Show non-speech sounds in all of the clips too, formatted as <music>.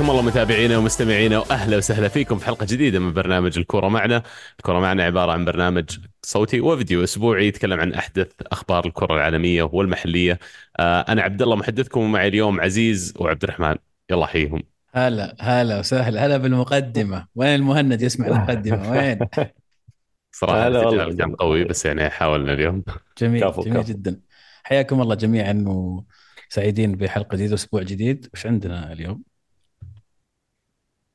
حياكم الله متابعينا ومستمعينا وأهلا وسهلا فيكم في حلقة جديدة من برنامج الكورة معنا، الكورة معنا عبارة عن برنامج صوتي وفيديو أسبوعي يتكلم عن أحدث أخبار الكرة العالمية والمحلية. آه، أنا عبد الله محدثكم ومعي اليوم عزيز وعبد الرحمن، يلا حيهم. هلا هلا وسهلا هلا بالمقدمة، وين المهند يسمع المقدمة وين؟ <laughs> صراحة هلا كان قوي بس يعني حاولنا اليوم. جميل كفو، جميل كفو. جدا حياكم الله جميعا وسعيدين بحلقة جديدة وأسبوع جديد، وش عندنا اليوم؟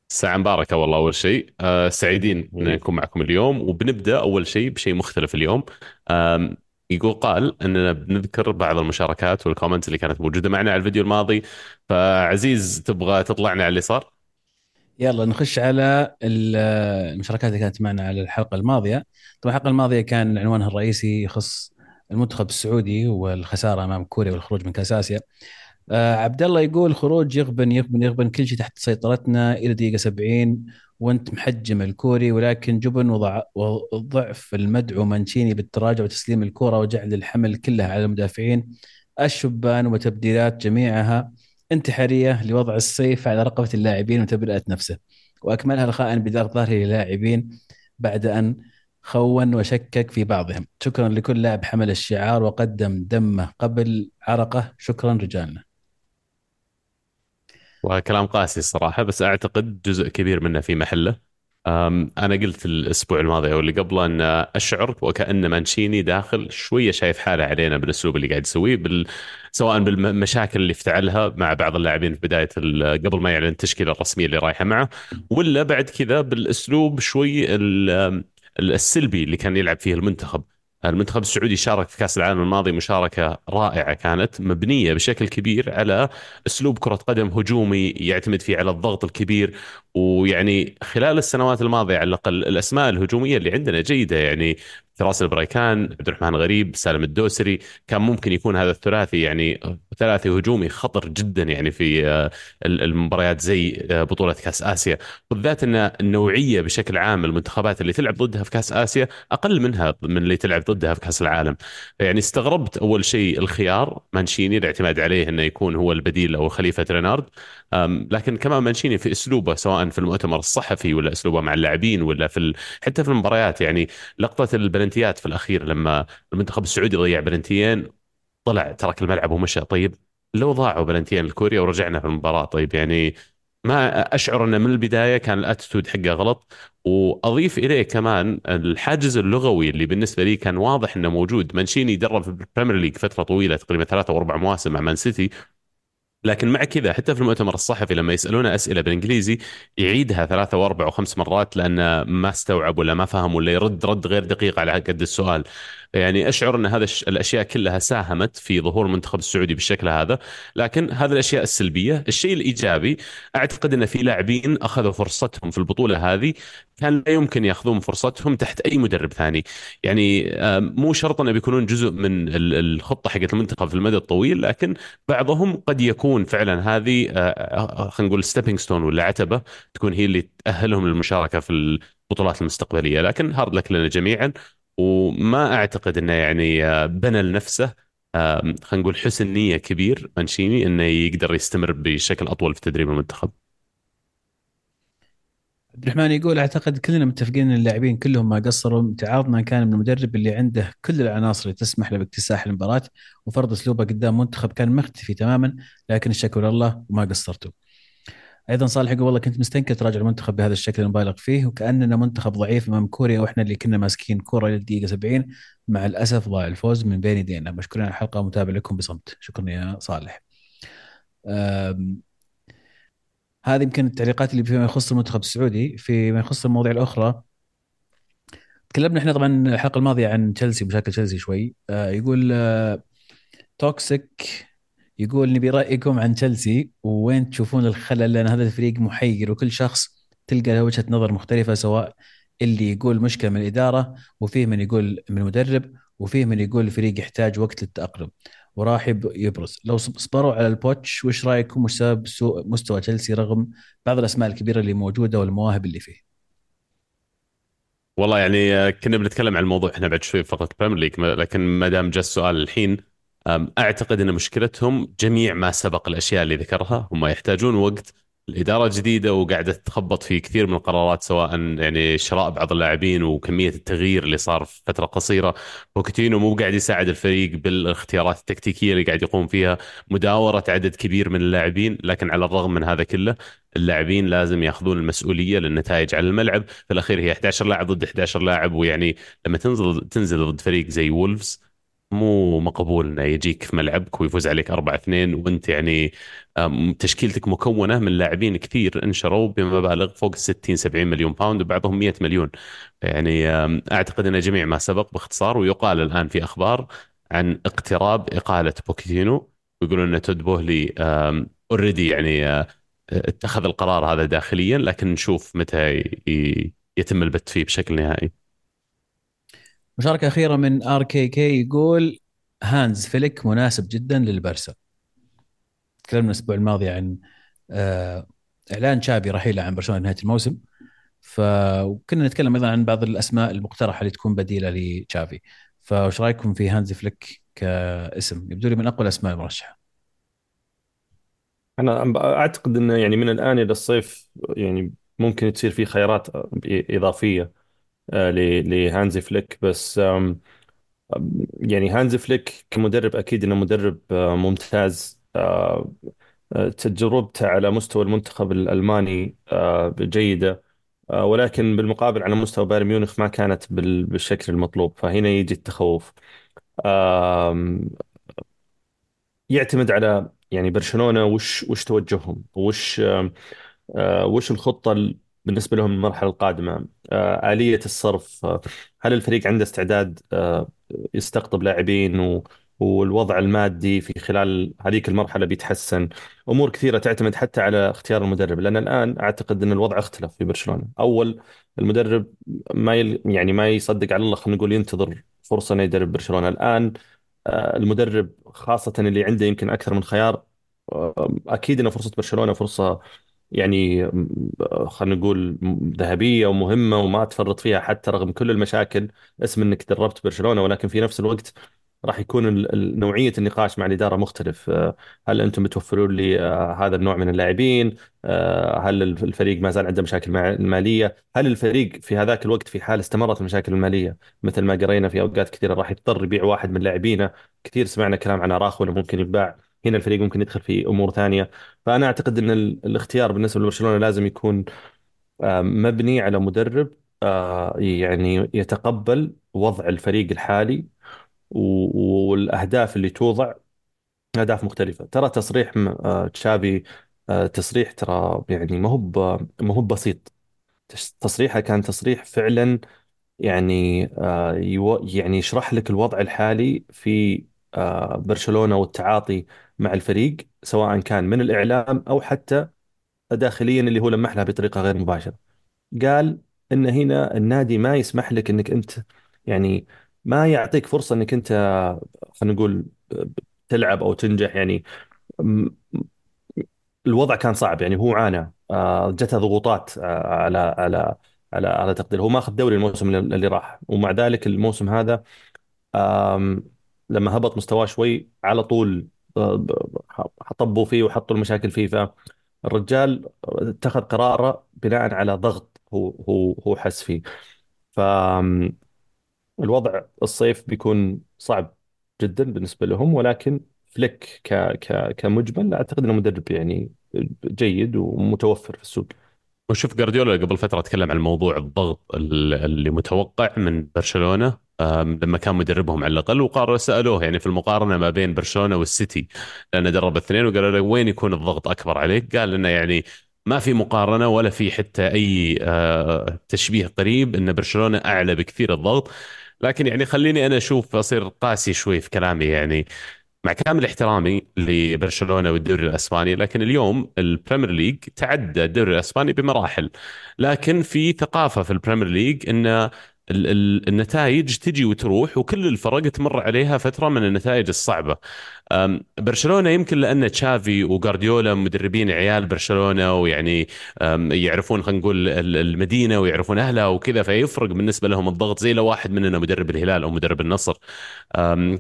ساعة مباركة والله أول شيء. آه سعيدين أن نكون معكم اليوم. وبنبدأ أول شيء بشيء مختلف اليوم. آم يقول قال أننا بنذكر بعض المشاركات والكومنتس اللي كانت موجودة معنا على الفيديو الماضي. فعزيز تبغى تطلعنا على اللي صار؟ يلا نخش على ال- المشاركات اللي كانت معنا على الحلقة الماضية، طبعا الحلقة الماضية كان عنوانها الرئيسي يخص المنتخب السعودي والخسارة أمام كوريا والخروج من كاس آسيا. آه عبد الله يقول خروج يغبن يغبن يغبن كل شيء تحت سيطرتنا إلى دقيقة 70 وأنت محجم الكوري ولكن جبن وضع وضعف المدعو مانشيني بالتراجع وتسليم الكره وجعل الحمل كلها على المدافعين. الشبان وتبديلات جميعها انتحارية لوضع السيف على رقبة اللاعبين وتبرئة نفسه. وأكملها الخائن بدار ظهره للاعبين بعد أن خون وشكك في بعضهم. شكرا لكل لاعب حمل الشعار وقدم دمه قبل عرقه. شكرا رجالنا. وكلام قاسي الصراحة بس أعتقد جزء كبير منه في محله. أنا قلت الأسبوع الماضي أو اللي قبله أن أشعر وكأن مانشيني داخل شوية شايف حاله علينا بالأسلوب اللي قاعد يسويه بال... سواء بالمشاكل اللي افتعلها مع بعض اللاعبين في بداية ال... قبل ما يعلن التشكيلة الرسمية اللي رايحة معه ولا بعد كذا بالأسلوب شوي ال... السلبي اللي كان يلعب فيه المنتخب. المنتخب السعودي شارك في كأس العالم الماضي مشاركة رائعة كانت مبنية بشكل كبير على أسلوب كرة قدم هجومي يعتمد فيه على الضغط الكبير ويعني خلال السنوات الماضية على الأقل الأسماء الهجومية اللي عندنا جيدة يعني فراس البريكان عبد الرحمن غريب سالم الدوسري. كان ممكن يكون هذا الثلاثي يعني ثلاثي هجومي خطر جدا يعني في آه، المباريات زي آه، بطولة كأس آسيا. بالذات إن النوعية بشكل عام المنتخبات اللي تلعب ضدها في كأس آسيا أقل منها من اللي تلعب ضدها في كأس العالم. يعني استغربت أول شيء الخيار. مانشيني الاعتماد عليه إنه يكون هو البديل أو خليفة رينارد. لكن كمان مانشيني في أسلوبه سواء في المؤتمر الصحفي ولا أسلوبه مع اللاعبين ولا في. حتى في المباريات. يعني لقطة البلنتيات في الأخير لما المنتخب السعودي ضيع بلنتيين طلع ترك الملعب ومشى. طيب لو ضاعوا بلنتيين لكوريا ورجعنا في المباراة طيب يعني ما أشعر إنه من البداية كان ال attitude حقه غلط. وأضيف إليه كمان الحاجز اللغوي اللي بالنسبة لي كان واضح إنه موجود. مانشيني درب في ال Premier League فترة طويلة تقريبا ثلاثة أو أربع مواسم مع مان سيتي. لكن مع كذا حتى في المؤتمر الصحفي لما يسالونه أسئلة بالإنجليزي يعيدها ثلاثة وأربع وخمس مرات لأنه ما استوعب ولا ما فهم ولا يرد رد غير دقيق على قد السؤال. يعني أشعر أن هذا الأشياء كلها ساهمت في ظهور المنتخب السعودي بالشكل هذا لكن هذه الأشياء السلبية الشيء الإيجابي أعتقد أن في لاعبين أخذوا فرصتهم في البطولة هذه كان لا يمكن ياخذون فرصتهم تحت أي مدرب ثاني. يعني آم، مو شرط انه بيكونون جزء من ال- الخطة حقت المنتخب في المدى الطويل لكن بعضهم قد يكون فعلا هذه آه، آه، خلينا نقول stepping stone ولا عتبة تكون هي اللي تأهلهم للمشاركة في البطولات المستقبلية. لكن هارد لك لنا جميعا. وما أعتقد إنه يعني آه، بنى لنفسه آم، خلينا نقول حسن نية كبير مانشيني إنه يقدر يستمر بشكل أطول في تدريب المنتخب عبد الرحمن يقول أعتقد كلنا متفقين إن اللاعبين كلهم ما قصروا امتعاضنا كان من المدرب اللي عنده كل العناصر اللي تسمح له باكتساح المباراة وفرض أسلوبه قدام منتخب كان مختفي تماما لكن الشكر لله وما قصرتوا. أيضا صالح يقول والله كنت مستنكر تراجع المنتخب بهذا الشكل المبالغ فيه وكاننا منتخب ضعيف أمام كوريا وإحنا اللي كنا ماسكين كورة إلى الدقيقه 70 مع الأسف ضاع الفوز من بين يدينا. مشكورين على الحلقة ومتابع لكم بصمت. شكرا يا صالح. هذه يمكن التعليقات اللي فيما يخص المنتخب السعودي. فيما يخص المواضيع الأخرى تكلمنا إحنا طبعا الحلقة الماضية عن تشيلسي ومشاكل تشيلسي شوي. آه يقول آه Toxic يقول نبي رأيكم عن تشيلسي وين تشوفون الخلل؟ لأن هذا الفريق محير وكل شخص تلقى له وجهة نظر مختلفة سواء اللي يقول مشكلة من الإدارة وفيه من يقول من المدرب وفيه من يقول الفريق يحتاج وقت للتأقلم. وراح يب- يبرز. لو صب- صبروا على البوتش وش رأيكم؟ وش سبب سوء مستوى تشيلسي رغم بعض الأسماء الكبيرة اللي موجودة والمواهب اللي فيه؟ والله يعني آه، كنا بنتكلم عن الموضوع إحنا بعد شوي فقط Premier League لكن ما دام جاء السؤال الحين أعتقد إن مشكلتهم جميع ما سبق الأشياء اللي ذكرها. هم يحتاجون وقت الإدارة جديدة وقاعدة تخبط في كثير من القرارات سواء يعني شراء بعض اللاعبين وكمية التغيير اللي صار في فترة قصيرة. بوكيتينو مو قاعد يساعد الفريق بالاختيارات التكتيكية اللي قاعد يقوم فيها مداورة عدد كبير من اللاعبين لكن على الرغم من هذا كله اللاعبين لازم ياخذون المسؤولية للنتائج على الملعب. في الأخير هي 11 لاعب ضد 11 لاعب ويعني لما تنزل تنزل ضد فريق زي وولفز مو مقبول إنه يجيك في ملعبك ويفوز عليك 4 2 وأنت يعني تشكيلتك مكونة من لاعبين كثير انشروا بمبالغ فوق 60 70 مليون باوند وبعضهم 100 مليون. يعني أعتقد إن جميع ما سبق باختصار ويقال الآن في أخبار عن اقتراب إقالة بوتشيتينو ويقولون إن تود بوهلي already يعني آه، اتخذ القرار هذا داخليا لكن نشوف متى يتم البت فيه بشكل نهائي. مشاركة أخيرة من RKK يقول هانز فليك مناسب جدا للبرسا. تكلمنا الأسبوع الماضي عن آه، إعلان تشافي رحيله عن برشلونة نهاية الموسم. فكنا نتكلم أيضا عن بعض الأسماء المقترحة اللي تكون بديلة لتشافي. فإيش رأيكم في هانز فليك كاسم؟ يبدو لي من أقوى الأسماء المرشحة. أنا أعتقد إنه يعني من الآن إلى الصيف يعني ممكن تصير في خيارات إضافية. آه، لهانزي فليك. بس يعني هانزي فليك كمدرب أكيد إنه مدرب آه، ممتاز. آه، تجربته على مستوى المنتخب الألماني جيدة. ولكن بالمقابل على مستوى بايرن ميونخ ما كانت بالشكل المطلوب. فهنا يجي التخوف. يعتمد على يعني برشلونة وش وش توجههم؟ وش وش الخطة بالنسبة لهم المرحلة القادمة. آه، آلية الصرف. آه، هل الفريق عنده استعداد يستقطب لاعبين والوضع المادي في خلال هذيك المرحلة بيتحسن؟ أمور كثيرة تعتمد حتى على اختيار المدرب لأن الآن أعتقد أن الوضع اختلف في برشلونة. أول المدرب ما يل يعني ما يصدق على الله خلينا نقول ينتظر فرصة أنه يدرب برشلونة. الآن المدرب خاصة اللي عنده يمكن أكثر من خيار أكيد أن فرصة برشلونة فرصة يعني خلينا نقول ذهبية ومهمة وما تفرط فيها حتى رغم كل المشاكل اسم إنك دربت برشلونة ولكن في نفس الوقت راح يكون نوعية النقاش مع الإدارة مختلف. آه، هل أنتم بتوفرون لي آه، هذا النوع من اللاعبين؟ آه، هل الفريق ما زال عنده مشاكل مالية؟ هل الفريق في هذاك الوقت في حال استمرت المشاكل المالية؟ مثل ما قرينا في أوقات كثيرة راح يضطر يبيع واحد من لاعبينه. كثير سمعنا كلام عن أراخو ممكن يباع هنا الفريق ممكن يدخل في أمور ثانية. فأنا أعتقد إن الاختيار بالنسبة لبرشلونة لازم يكون مبني على مدرب يعني يتقبل وضع الفريق الحالي والأهداف اللي توضع. أهداف مختلفة. ترى تصريح تشابي تصريح ترى يعني ما هو ما هو بسيط. تصريحه كان تصريح فعلا يعني يعني يشرح لك الوضع الحالي في برشلونة والتعاطي مع الفريق سواء كان من الإعلام أو حتى داخليا اللي هو لمح لها بطريقة غير مباشرة. قال إن هنا النادي ما يسمح لك إنك أنت يعني ما يعطيك فرصة إنك أنت خلينا نقول تلعب أو تنجح. يعني الوضع كان صعب. يعني هو عانى آه، جته ضغوطات آه، على على على على تقدير هو ماخذ دوري الموسم اللي راح. ومع ذلك الموسم هذا لما هبط مستواه شوي على طول آه، طبوا فيه وحطوا المشاكل فيه. فالرجال اتخذ قراره بناء على ضغط هو هو هو حس فيه. فالوضع الصيف بيكون صعب جدا بالنسبة لهم ولكن فليك ك ك كمجمل أعتقد إنه مدرب يعني جيد ومتوفر في السوق. وشوف جارديولا قبل فترة تكلم عن موضوع الضغط اللي متوقع من برشلونة. لما كان مدربهم على الأقل وقارن سألوه يعني في المقارنة ما بين برشلونة والسيتي لأنه درب الاثنين وقالوا له وين يكون الضغط أكبر عليك؟ قال إنه يعني ما في مقارنة ولا في حتى أي آه، تشبيه قريب إن برشلونة أعلى بكثير الضغط. لكن يعني خليني أنا أشوف أصير قاسي شوي في كلامي يعني. مع كامل احترامي لبرشلونة والدوري الأسباني لكن اليوم ال Premier League تعدى الدوري الأسباني بمراحل. لكن في ثقافة في ال Premier League إن ال ال النتائج تجي وتروح وكل الفرق تمر عليها فترة من النتائج الصعبة. برشلونة يمكن لأن تشافي وغارديولا مدربين عيال برشلونة ويعني يعرفون خلينا نقول ال- المدينة ويعرفون أهلها وكذا فيفرق بالنسبة لهم الضغط زي لو واحد مننا مدرب الهلال أو مدرب النصر.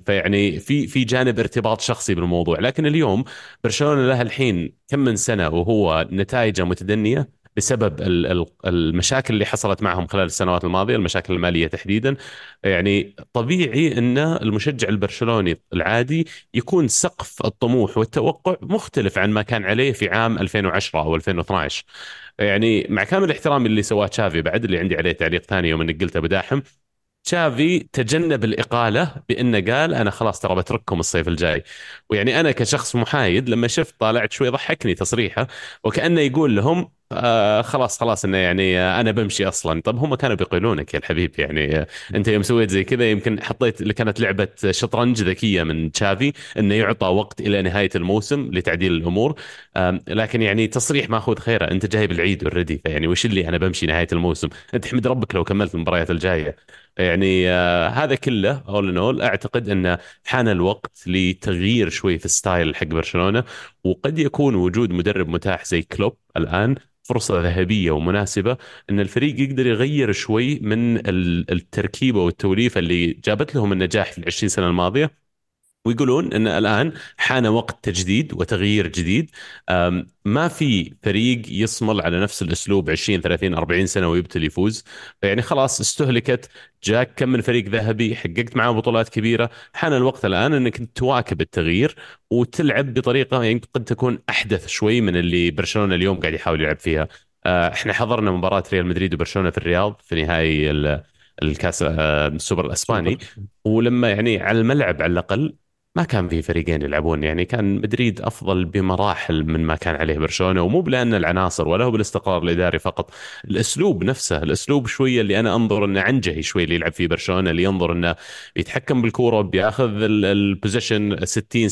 فيعني في في جانب ارتباط شخصي بالموضوع. لكن اليوم برشلونة له الحين كم من سنة وهو نتائجه متدنية؟ بسبب ال- ال- المشاكل اللي حصلت معهم خلال السنوات الماضية المشاكل المالية تحديدا. يعني طبيعي إن المشجع البرشلوني العادي يكون سقف الطموح والتوقع مختلف عن ما كان عليه في عام 2010 أو 2012 يعني مع كامل احترامي اللي سواه تشافي بعد اللي عندي عليه تعليق ثاني يوم إنك قلته بداحم تشافي تجنب الإقالة بأنه قال أنا خلاص ترى بترككم الصيف الجاي. ويعني أنا كشخص محايد لما شفت طالعت شوي ضحكني تصريحه وكأنه يقول لهم آه خلاص خلاص إنه يعني آه أنا بمشي أصلا. طب هم كانوا بيقيلونك يا الحبيب يعني آه أنت يوم سويت زي كذا يمكن حطيت اللي كانت لعبة شطرنج ذكية من تشافي إنه يعطى وقت إلى نهاية الموسم لتعديل الأمور. لكن يعني تصريح ماخذ خيرة أنت جايب العيد already فيعني وش اللي أنا بمشي نهاية الموسم؟ أنت احمد ربك لو كملت المباريات الجاية. يعني آه، هذا كله all in all أعتقد انه حان الوقت لتغيير شوي في style حق برشلونة وقد يكون وجود مدرب متاح زي كلوب الآن. فرصة ذهبية ومناسبة إن الفريق يقدر يغير شوي من ال- التركيبة والتوليفة اللي جابت لهم النجاح في العشرين سنة الماضية. ويقولون إن الآن حان وقت تجديد وتغيير جديد. ما في فريق يصمل على نفس الأسلوب 20 30 40 سنة ويبتل يفوز. يعني خلاص استهلكت جاك كم من فريق ذهبي حققت معاه بطولات كبيرة. حان الوقت الآن إنك تواكب التغيير وتلعب بطريقة يعني قد تكون أحدث شوي من اللي برشلونة اليوم قاعد يحاول يلعب فيها. أه، إحنا حضرنا مباراة ريال مدريد وبرشلونة في الرياض في نهائي ال- الكاس أه، السوبر الإسباني. ولما يعني على الملعب على الأقل ما كان في فريقين يلعبون يعني كان مدريد أفضل بمراحل من ما كان عليه برشلونة ومو بلأن العناصر ولا هو بالاستقرار الإداري فقط الأسلوب نفسه الأسلوب شوية اللي أنا أنظر إنه عنجهي شوي اللي يلعب فيه برشلونة اللي ينظر إنه يتحكم بالكورة بياخذ البوزيشن 60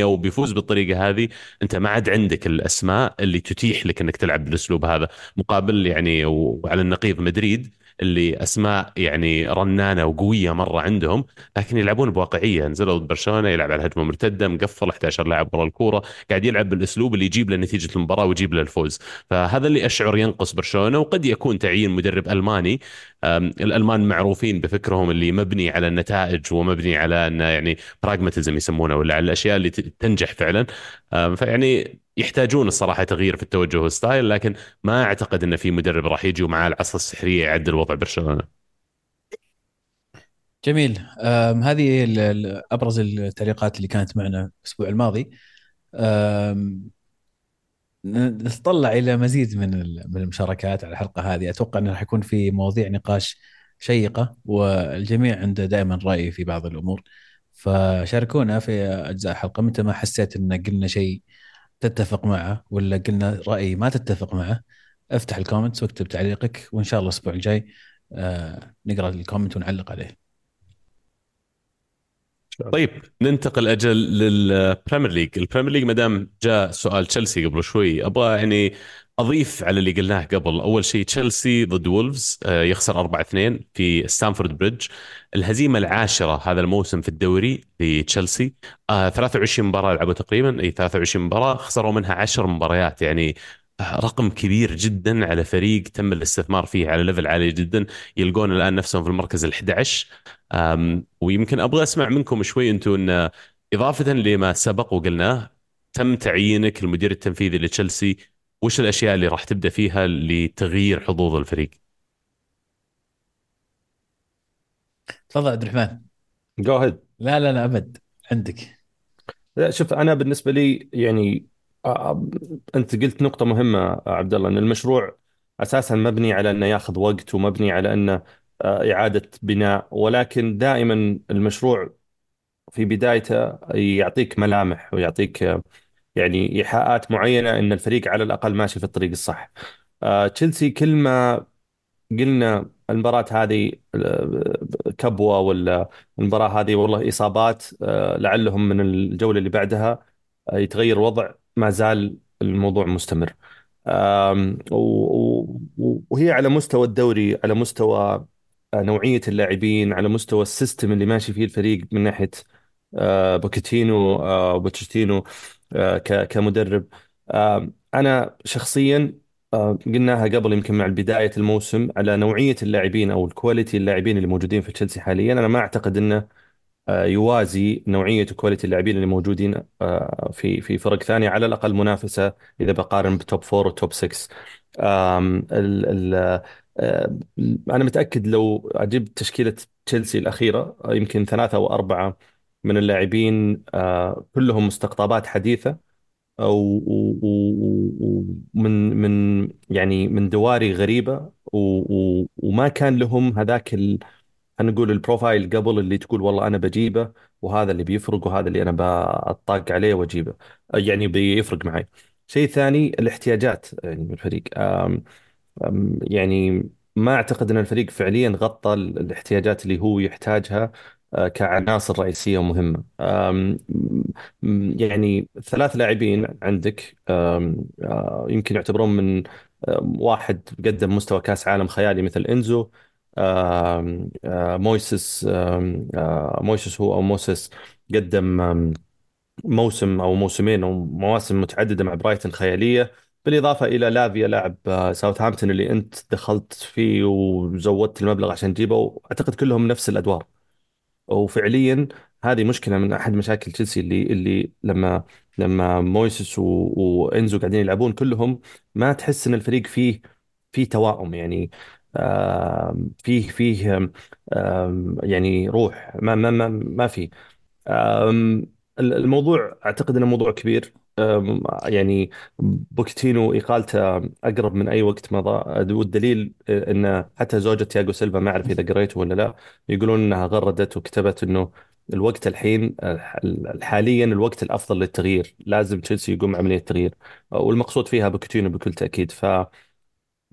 70% وبيفوز بالطريقة هذه. أنت ما عاد عندك الأسماء اللي تتيح لك إنك تلعب بالأسلوب هذا مقابل يعني وعلى النقيض مدريد. اللي أسماء يعني رنانة وقوية مرة عندهم لكن يلعبون بواقعية. نزلوا ضد برشلونة يلعب على هجمه مرتدة مقفل 11 لاعب ورا الكورة قاعد يلعب بالأسلوب اللي يجيب له نتيجة المباراة ويجيب له الفوز. فهذا اللي أشعر ينقص برشلونة وقد يكون تعيين مدرب ألماني. الألمان معروفين بفكرهم اللي مبني على النتائج ومبني على انه يعني براغماتيزم يسمونه ولا على الأشياء اللي تنجح فعلا. فيعني يحتاجون الصراحة تغيير في التوجه والستايل لكن ما أعتقد إن في مدرب راح يجي ومعاه العصا السحرية يعدل وضع برشلونة. جميل. هذه أبرز التعليقات اللي كانت معنا الأسبوع الماضي. نتطلع إلى مزيد من من المشاركات على الحلقة هذه. أتوقع انه راح يكون في مواضيع نقاش شيقة والجميع عنده دائما رأي في بعض الأمور. فشاركونا في أجزاء الحلقة. متى ما حسيت إن قلنا شيء تتفق معه ولا قلنا راي ما تتفق معه افتح الكومنتس واكتب تعليقك وإن شاء الله الأسبوع الجاي آه نقرأ ال comment ونعلق عليه. طيب ننتقل أجل لل Premier League ال Premier League ما دام جاء سؤال تشيلسي قبل شوي أبغى يعني أضيف على اللي قلناه قبل. أول شيء تشيلسي ضد وولفز آه، يخسر 4-2 في ستانفورد بريدج. الهزيمة العاشرة هذا الموسم في الدوري لتشيلسي. آه، 23 مباراة لعبوا تقريبا. أي 23 مباراة خسروا منها 10 مباريات. يعني آه، رقم كبير جدا على فريق تم الاستثمار فيه على level عالي جدا. يلقون الآن نفسهم في المركز ال 11 أم، ويمكن أبغى أسمع منكم شوي أنتم ان إضافة لما سبق وقلناه تم تعيينك المدير التنفيذي لتشيلسي وش الأشياء اللي راح تبدأ فيها لتغيير حظوظ الفريق؟ تفضل عبد الرحمن. go ahead لا لا لا أبد. عندك. لا شوف أنا بالنسبة لي يعني آه، آه، أنت قلت نقطة مهمة عبد الله إن المشروع أساسا مبني على أنه ياخذ وقت ومبني على أنه آه، إعادة بناء ولكن دائما المشروع في بدايته يعطيك ملامح ويعطيك يعني إيحاءات معينة إن الفريق على الأقل ماشي في الطريق الصح. آه، تشيلسي كل ما قلنا المباراة هذه آه، كبوة ولا المباراة هذه والله إصابات آه، لعلهم من الجولة اللي بعدها يتغير الوضع ما زال الموضوع مستمر وهي على مستوى الدوري على مستوى نوعية اللاعبين على مستوى ال system اللي ماشي فيه الفريق من ناحية بوكيتينو آه، وبوتشيتينو كمدرب. آه، أنا شخصيا آه، قلناها قبل يمكن مع بداية الموسم على نوعية اللاعبين أو ال quality اللاعبين اللي موجودين في تشيلسي حاليا. أنا ما أعتقد أنه آه، يوازي نوعية و quality اللاعبين اللي موجودين في في فرق ثانية على الأقل منافسة إذا بقارن ب top four و top 6 آم، ال ال آه، أنا متأكد لو أجيب تشكيلة تشيلسي الأخيرة آه، يمكن ثلاثة أو أربعة من اللاعبين آه، كلهم مستقطبات و- ومن من يعني من دواري و- وما كان لهم هذاك خلينا نقول البروفايل قبل اللي تقول والله أنا بجيبه وهذا اللي بيفرق وهذا اللي أنا بطاق عليه وأجيبه. يعني بيفرق معي. شيء ثاني الاحتياجات يعني من الفريق. أم أم يعني ما أعتقد إن الفريق فعليا غطى ال- الاحتياجات اللي هو يحتاجها. كعناصر رئيسية ومهمة أم، م- يعني ثلاث لاعبين عندك أه، يمكن يعتبرون من واحد قدم مستوى كأس عالم خيالي مثل إنزو آه، مويسس آه، مويسس هو أو موسيس قدم موسم أو موسمين أو مواسم متعددة مع برايتن خيالية. بالإضافة إلى لافيا لاعب آه، ساوثهامبتون اللي أنت دخلت فيه وزودت المبلغ عشان تجيبه وأعتقد كلهم نفس الأدوار. وفعليا هذه مشكلة من أحد مشاكل تشيلسي اللي اللي لما لما مويسس و... وإنزو قاعدين يلعبون كلهم ما تحس إن الفريق فيه فيه تواؤم يعني فيه فيه يعني روح ما ما ما ما الموضوع أعتقد إنه موضوع كبير. أم، يعني بوكيتينو إقالته أقرب من أي وقت مضى. والدليل إن حتى زوجة تياغو سيلفا ما أعرف إذا <laughs> قريته ولا لا يقولون إنها غردت وكتبت إنه الوقت الحين الح- حاليا الوقت الأفضل للتغيير. لازم تشيلسي يقوم عملية تغيير والمقصود فيها بوكيتينو بكل تأكيد. ف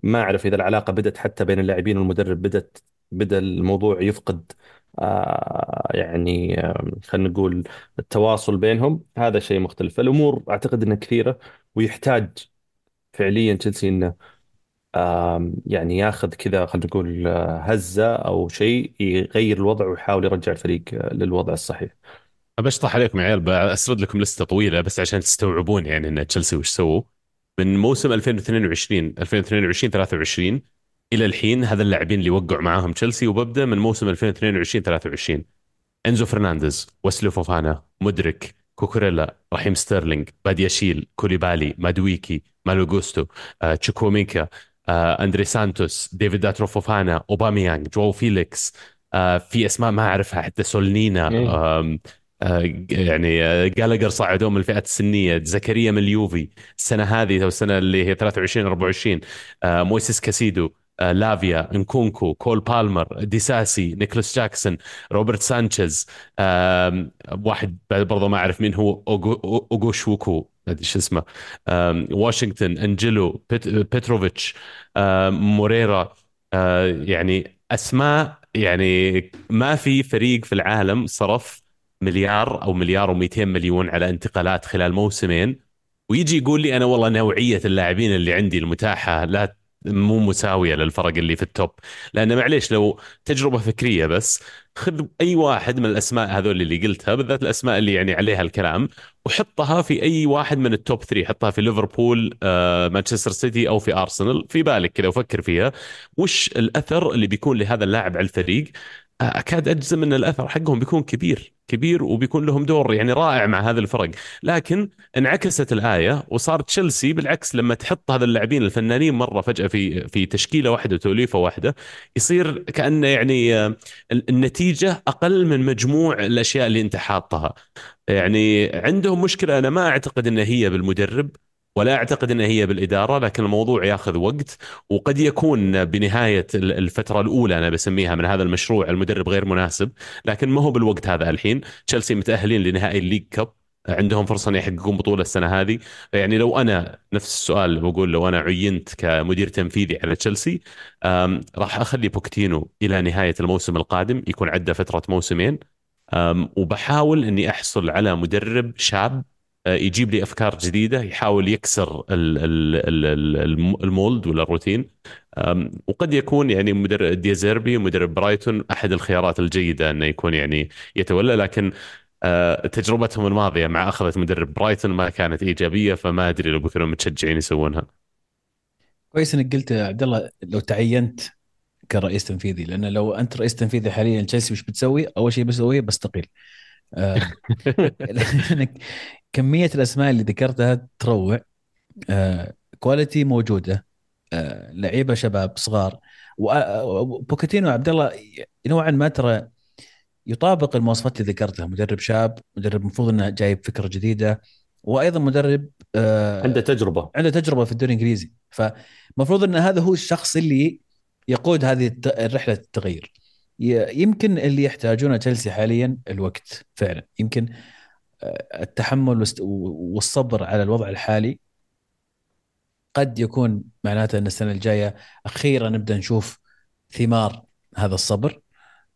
ما أعرف إذا العلاقة بدأت حتى بين اللاعبين والمدرب بدأت بدأ الموضوع يفقد يعني آه خلينا نقول التواصل بينهم هذا شيء مختلف. الأمور أعتقد أنها كثيرة ويحتاج فعليا تشيلسي آه يعني ياخذ كذا خلينا نقول آه، هزة أو شيء يغير الوضع ويحاول يرجع الفريق آه، للوضع الصحيح. بشطح عليكم يا عيال بسرد لكم لستة طويلة بس عشان تستوعبون يعني إن تشيلسي وش سووا. من موسم 2022 2022 23 إلى الحين هذا اللاعبين اللي وقعوا معاهم تشيلسي وببدأ من موسم 2022 23 إنزو فرنانديز ويسلي فوفانا مودريك كوكوريلا رحيم ستيرلينج بادياشيل كوليبالي مادويكي مالو جوستو آه، تشوكوميكا آه، أندري سانتوس ديفيد داترو فوفانا اوباميانج جو فيليكس آه، في أسماء ما أعرفها حتى سولنينا إيه. آه، يعني آه، جالجر صعدوه من الفئات السنية زكريا من اليوفي السنة هذه أو السنة اللي هي 23 24 آه، مويسيس كاسيدو لافيا انكونكو كول بالمر ديساسي نيكلاس جاكسون روبرت سانشيز واحد برضه ما أعرف مين هو أوغوشوكو أدري شو اسمه واشنطن انجلو بيت بيتروفيتش موريرا آه، يعني أسماء يعني ما في فريق في العالم صرف مليار أو مليار و200 مليون على انتقالات خلال موسمين ويجي يقول لي أنا والله نوعية اللاعبين اللي عندي المتاحة لا مو مساوية للفرق اللي في ال top لأن معليش لو تجربة فكرية بس خذ أي واحد من الأسماء هذول اللي قلتها بالذات الأسماء اللي يعني عليها الكلام وحطها في أي واحد من ال top 3 حطها في ليفربول آه، مانشستر سيتي أو في أرسنال. في بالك كذا وفكر فيها. وش الأثر اللي بيكون لهذا اللاعب على الفريق؟ أكاد أجزم أن الأثر حقهم بيكون كبير كبير وبيكون لهم دور يعني رائع مع هذا الفرق. لكن انعكست الآية وصار تشيلسي بالعكس لما تحط هذا اللاعبين الفنانين مرة فجأة في في تشكيلة واحدة وتوليفة واحدة يصير كأنه يعني آه، النتيجة أقل من مجموع الأشياء اللي أنت حاطها. يعني عندهم مشكلة أنا ما أعتقد إن هي بالمدرب. ولا أعتقد إن هي بالإدارة لكن الموضوع ياخذ وقت وقد يكون بنهاية الفترة الأولى أنا بسميها من هذا المشروع المدرب غير مناسب لكن ما هو بالوقت هذا الحين. تشيلسي متأهلين لنهائي ال League Cup عندهم فرصة إن يحققون بطولة السنة هذه. يعني لو أنا نفس السؤال بقول لو أنا عينت كمدير تنفيذي على تشيلسي راح أخلي بوكتينو إلى نهاية الموسم القادم يكون عدى فترة موسمين. وبحاول إني أحصل على مدرب شاب يجيب لي أفكار جديدة يحاول يكسر ال- ال- ال- ال- الم- ال mold ولا الروتين. وقد يكون يعني مدرب ديزيربي ومدرب برايتون أحد الخيارات الجيدة أنه يكون يعني يتولى لكن آه، تجربتهم الماضية مع أخذة مدرب برايتون ما كانت إيجابية فما أدري لو بيكونوا متشجعين يسوونها. كويس إنك قلت يا عبد الله لو تعينت كرئيس تنفيذي لأن لو أنت رئيس تنفيذي حاليا تشيلسي وش بتسوي؟ أول شيء بسويه بستقيل. آه، <laughs> <laughs> كمية الأسماء اللي ذكرتها تروع. آه، كواليتي موجودة. آه، لعيبة شباب صغار. وبوكيتينو عبد الله نوعا ما ترى يطابق المواصفات اللي ذكرتها. مدرب شاب مدرب المفروض إنه جايب فكرة جديدة وأيضا مدرب آه، عنده تجربة. عنده تجربة في الدوري الإنجليزي. فمفروض إن هذا هو الشخص اللي يقود هذه الرحلة التغيير يمكن اللي يحتاجونه تشيلسي حاليا الوقت فعلا. يمكن آه، التحمل والصبر على الوضع الحالي قد يكون معناته إن السنة الجاية أخيرا نبدأ نشوف ثمار هذا الصبر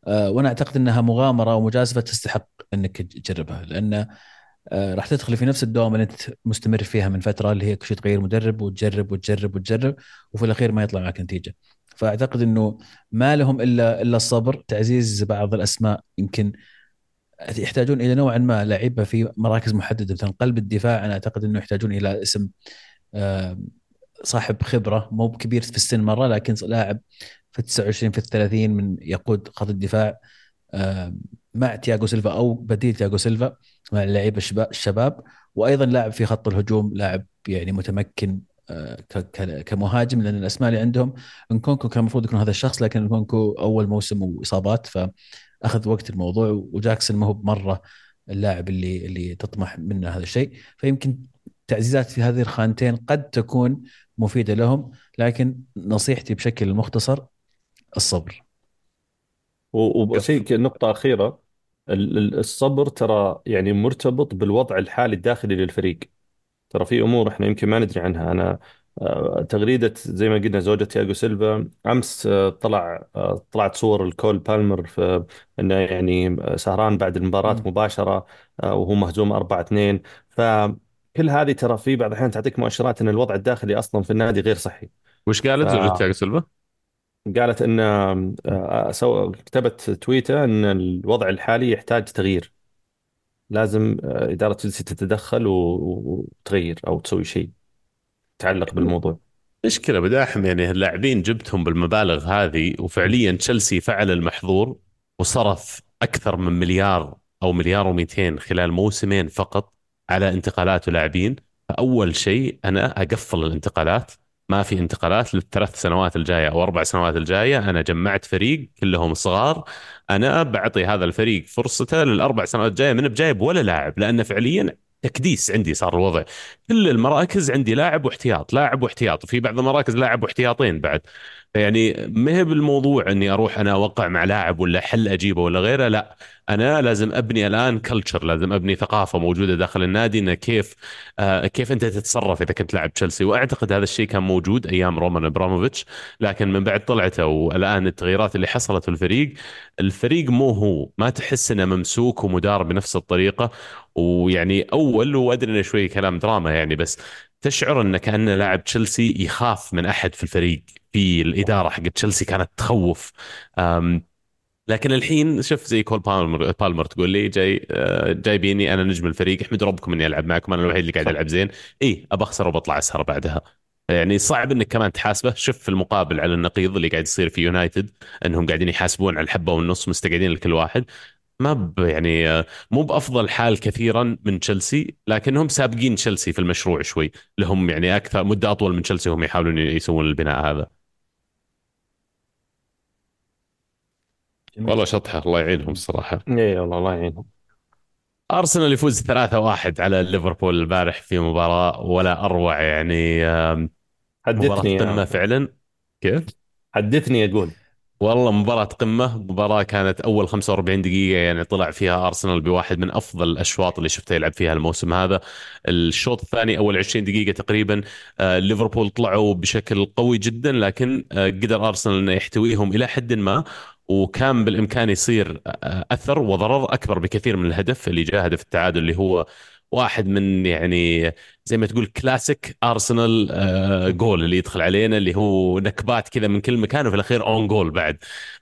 آه، وأنا أعتقد إنها مغامرة ومجازفه تستحق إنك تجربها لأن آه، راح تدخل في نفس الدوام اللي أنت مستمر فيها من فترة اللي هي كل شوي تغير مدرب وتجرب وتجرب وتجرب وفي الأخير ما يطلع معك نتيجة. فأعتقد إنه ما لهم إلا إلا الصبر، تعزيز بعض الأسماء يمكن يحتاجون إلى نوعا ما لعيبه في مراكز محددة. مثلا قلب الدفاع أنا أعتقد إنه يحتاجون إلى اسم آه، صاحب خبرة. مو كبير في السن مرة لكن لاعب في 29 في 30 من يقود خط الدفاع. آه، مع تياغو سيلفا أو بديل تياغو سيلفا مع اللعيبة الشباب. وأيضا لاعب في خط الهجوم لاعب يعني متمكن آه، كمهاجم لأن الأسماء اللي عندهم إنكونكو كان المفروض يكون هذا الشخص لكن إنكونكو أول موسم وإصابات فاخذ وقت الموضوع وجاكسون ما هو بمرة اللاعب اللي اللي تطمح منه هذا الشيء. فيمكن تعزيزات في هذه الخانتين قد تكون مفيدة لهم لكن نصيحتي بشكل مختصر الصبر. وشيء نقطة أخيرة ال- ال- الصبر ترى يعني مرتبط بالوضع الحالي الداخلي للفريق. ترى في أمور إحنا يمكن ما ندري عنها. أنا آه، تغريدة زي ما قلنا زوجة تياغو سيلفا أمس آه، طلع آه، طلعت صور لكول بالمر في إنه يعني آه، سهران بعد المباراة مم. مباشرة آه، وهو مهزوم 4-2 فكل هذه ترى في بعض الأحيان تعطيك مؤشرات أن الوضع الداخلي أصلا في النادي غير صحي وش قالت زوجة تياغو سيلفا؟ قالت إن آه، سو كتبت تويته إن الوضع الحالي يحتاج تغيير لازم آه، إدارة تشيلسي تتدخل وتغير أو تسوي شيء يتعلق بالموضوع؟ مشكلة بداحم يعني اللاعبين جبتهم بالمبالغ هذه وفعليا تشيلسي فعل المحظور وصرف أكثر من مليار أو مليار و200 خلال موسمين فقط على انتقالات ولاعبين فأول شيء أنا أقفل الانتقالات. ما في انتقالات للثلاث سنوات الجاية أو أربع سنوات الجاية. أنا جمعت فريق كلهم صغار. أنا بعطي هذا الفريق فرصته للأربع سنوات الجاية من بجايب ولا لاعب لأن فعليا تكديس عندي صار الوضع. كل المراكز عندي لاعب واحتياط لاعب واحتياط وفي بعض المراكز لاعب واحتياطين بعد. يعني ما هي بالموضوع إني أروح أنا أوقع مع لاعب ولا حل أجيبه ولا غيره لا. أنا لازم أبني الآن كلتشر لازم أبني ثقافة موجودة داخل النادي إنه كيف آه كيف أنت تتصرف إذا كنت لاعب تشيلسي. وأعتقد هذا الشيء كان موجود أيام رومان إبراموفيتش لكن من بعد طلعته والآن التغييرات اللي حصلت في الفريق الفريق مو هو. ما تحس إنه ممسوك ومدار بنفس الطريقة. ويعني أول وادري إنه شوي كلام دراما يعني بس تشعر انه كأن لاعب تشيلسي يخاف من أحد في الفريق في الإدارة حق تشيلسي كانت تخوف. لكن الحين شوف زي كول بالمر بالمر تقول لي جاي آه، جايبيني أنا نجم الفريق احمدوا ربكم إني ألعب معكم أنا الوحيد اللي قاعد. ألعب زين. اي ابى أخسر وبطلع أسهر بعدها. يعني صعب إنك كمان تحاسبه. شوف في المقابل على النقيض اللي قاعد يصير في يونايتد إنهم قاعدين يحاسبون على الحبة والنص مستقعدين لكل واحد. ما ب يعني آه، مو بأفضل حال كثيرا من تشيلسي لكنهم سابقين تشيلسي في المشروع شوي. لهم يعني أكثر مدة أطول من تشيلسي هم يحاولون يسوون البناء هذا. جميل. والله شطحة الله يعينهم الصراحة. اي والله الله يعينهم. أرسنال يفوز 3-1 على ليفربول البارح في مباراة ولا أروع يعني آم، مباراة حدثني قمه فعلا. كيف؟ حدثني أقول. والله مباراة قمة. مباراة كانت أول 45 دقيقة يعني طلع فيها أرسنال بواحد من أفضل الأشواط اللي شفته يلعب فيها الموسم هذا. الشوط الثاني أول 20 دقيقة تقريبا آه، ليفربول طلعوا بشكل قوي جدا لكن آه، قدر أرسنال أنه يحتويهم إلى حد ما وكان بالإمكان يصير آه، أثر وضرر أكبر بكثير من الهدف اللي جاء هدف التعادل اللي هو واحد من يعني زي ما تقول كلاسيك ارسنال آه، جول اللي يدخل علينا اللي هو نكبات كذا من كل مكان وفي الأخير own goal بعد.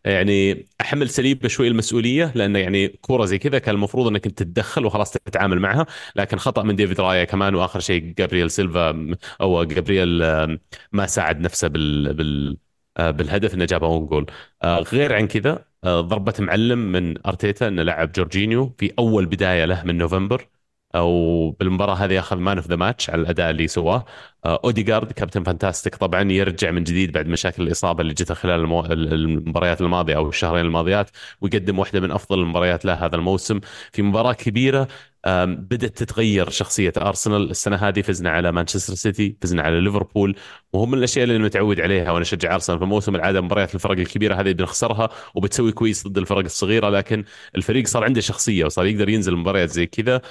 يعني أحمل صليبا شوي المسؤولية لأنه يعني كورة زي كذا كان المفروض إنك أنت تتدخل وخلاص تتعامل معها لكن خطأ من ديفيد رايا كمان وآخر شيء جابرييل سيلفا أو جابرييل آه، ما ساعد نفسه بال بال آه، بالهدف إنه جاب own goal غير عن كذا ضربة معلم من أرتيتا إنه لعب جورجينيو في أول بداية له من نوفمبر. أو بالمباراة هذه اخذ man of the match على الأداء اللي سواه. اوديجارد captain fantastic طبعا يرجع من جديد بعد مشاكل الإصابة اللي جته خلال المو... المباريات الماضية أو الشهرين الماضيات ويقدم واحدة من أفضل المباريات له هذا الموسم في مباراة كبيرة. بدأت تتغير شخصية أرسنال السنة هذه فزنا على مانشستر سيتي فزنا على ليفربول وهم من الأشياء اللي متعود عليها وأنا اشجع أرسنال في موسم العادة. مباريات الفرق الكبيرة هذه بنخسرها وبتسوي كويس ضد الفرق الصغيرة لكن الفريق صار عنده شخصية وصار يقدر ينزل مباريات زي كذا.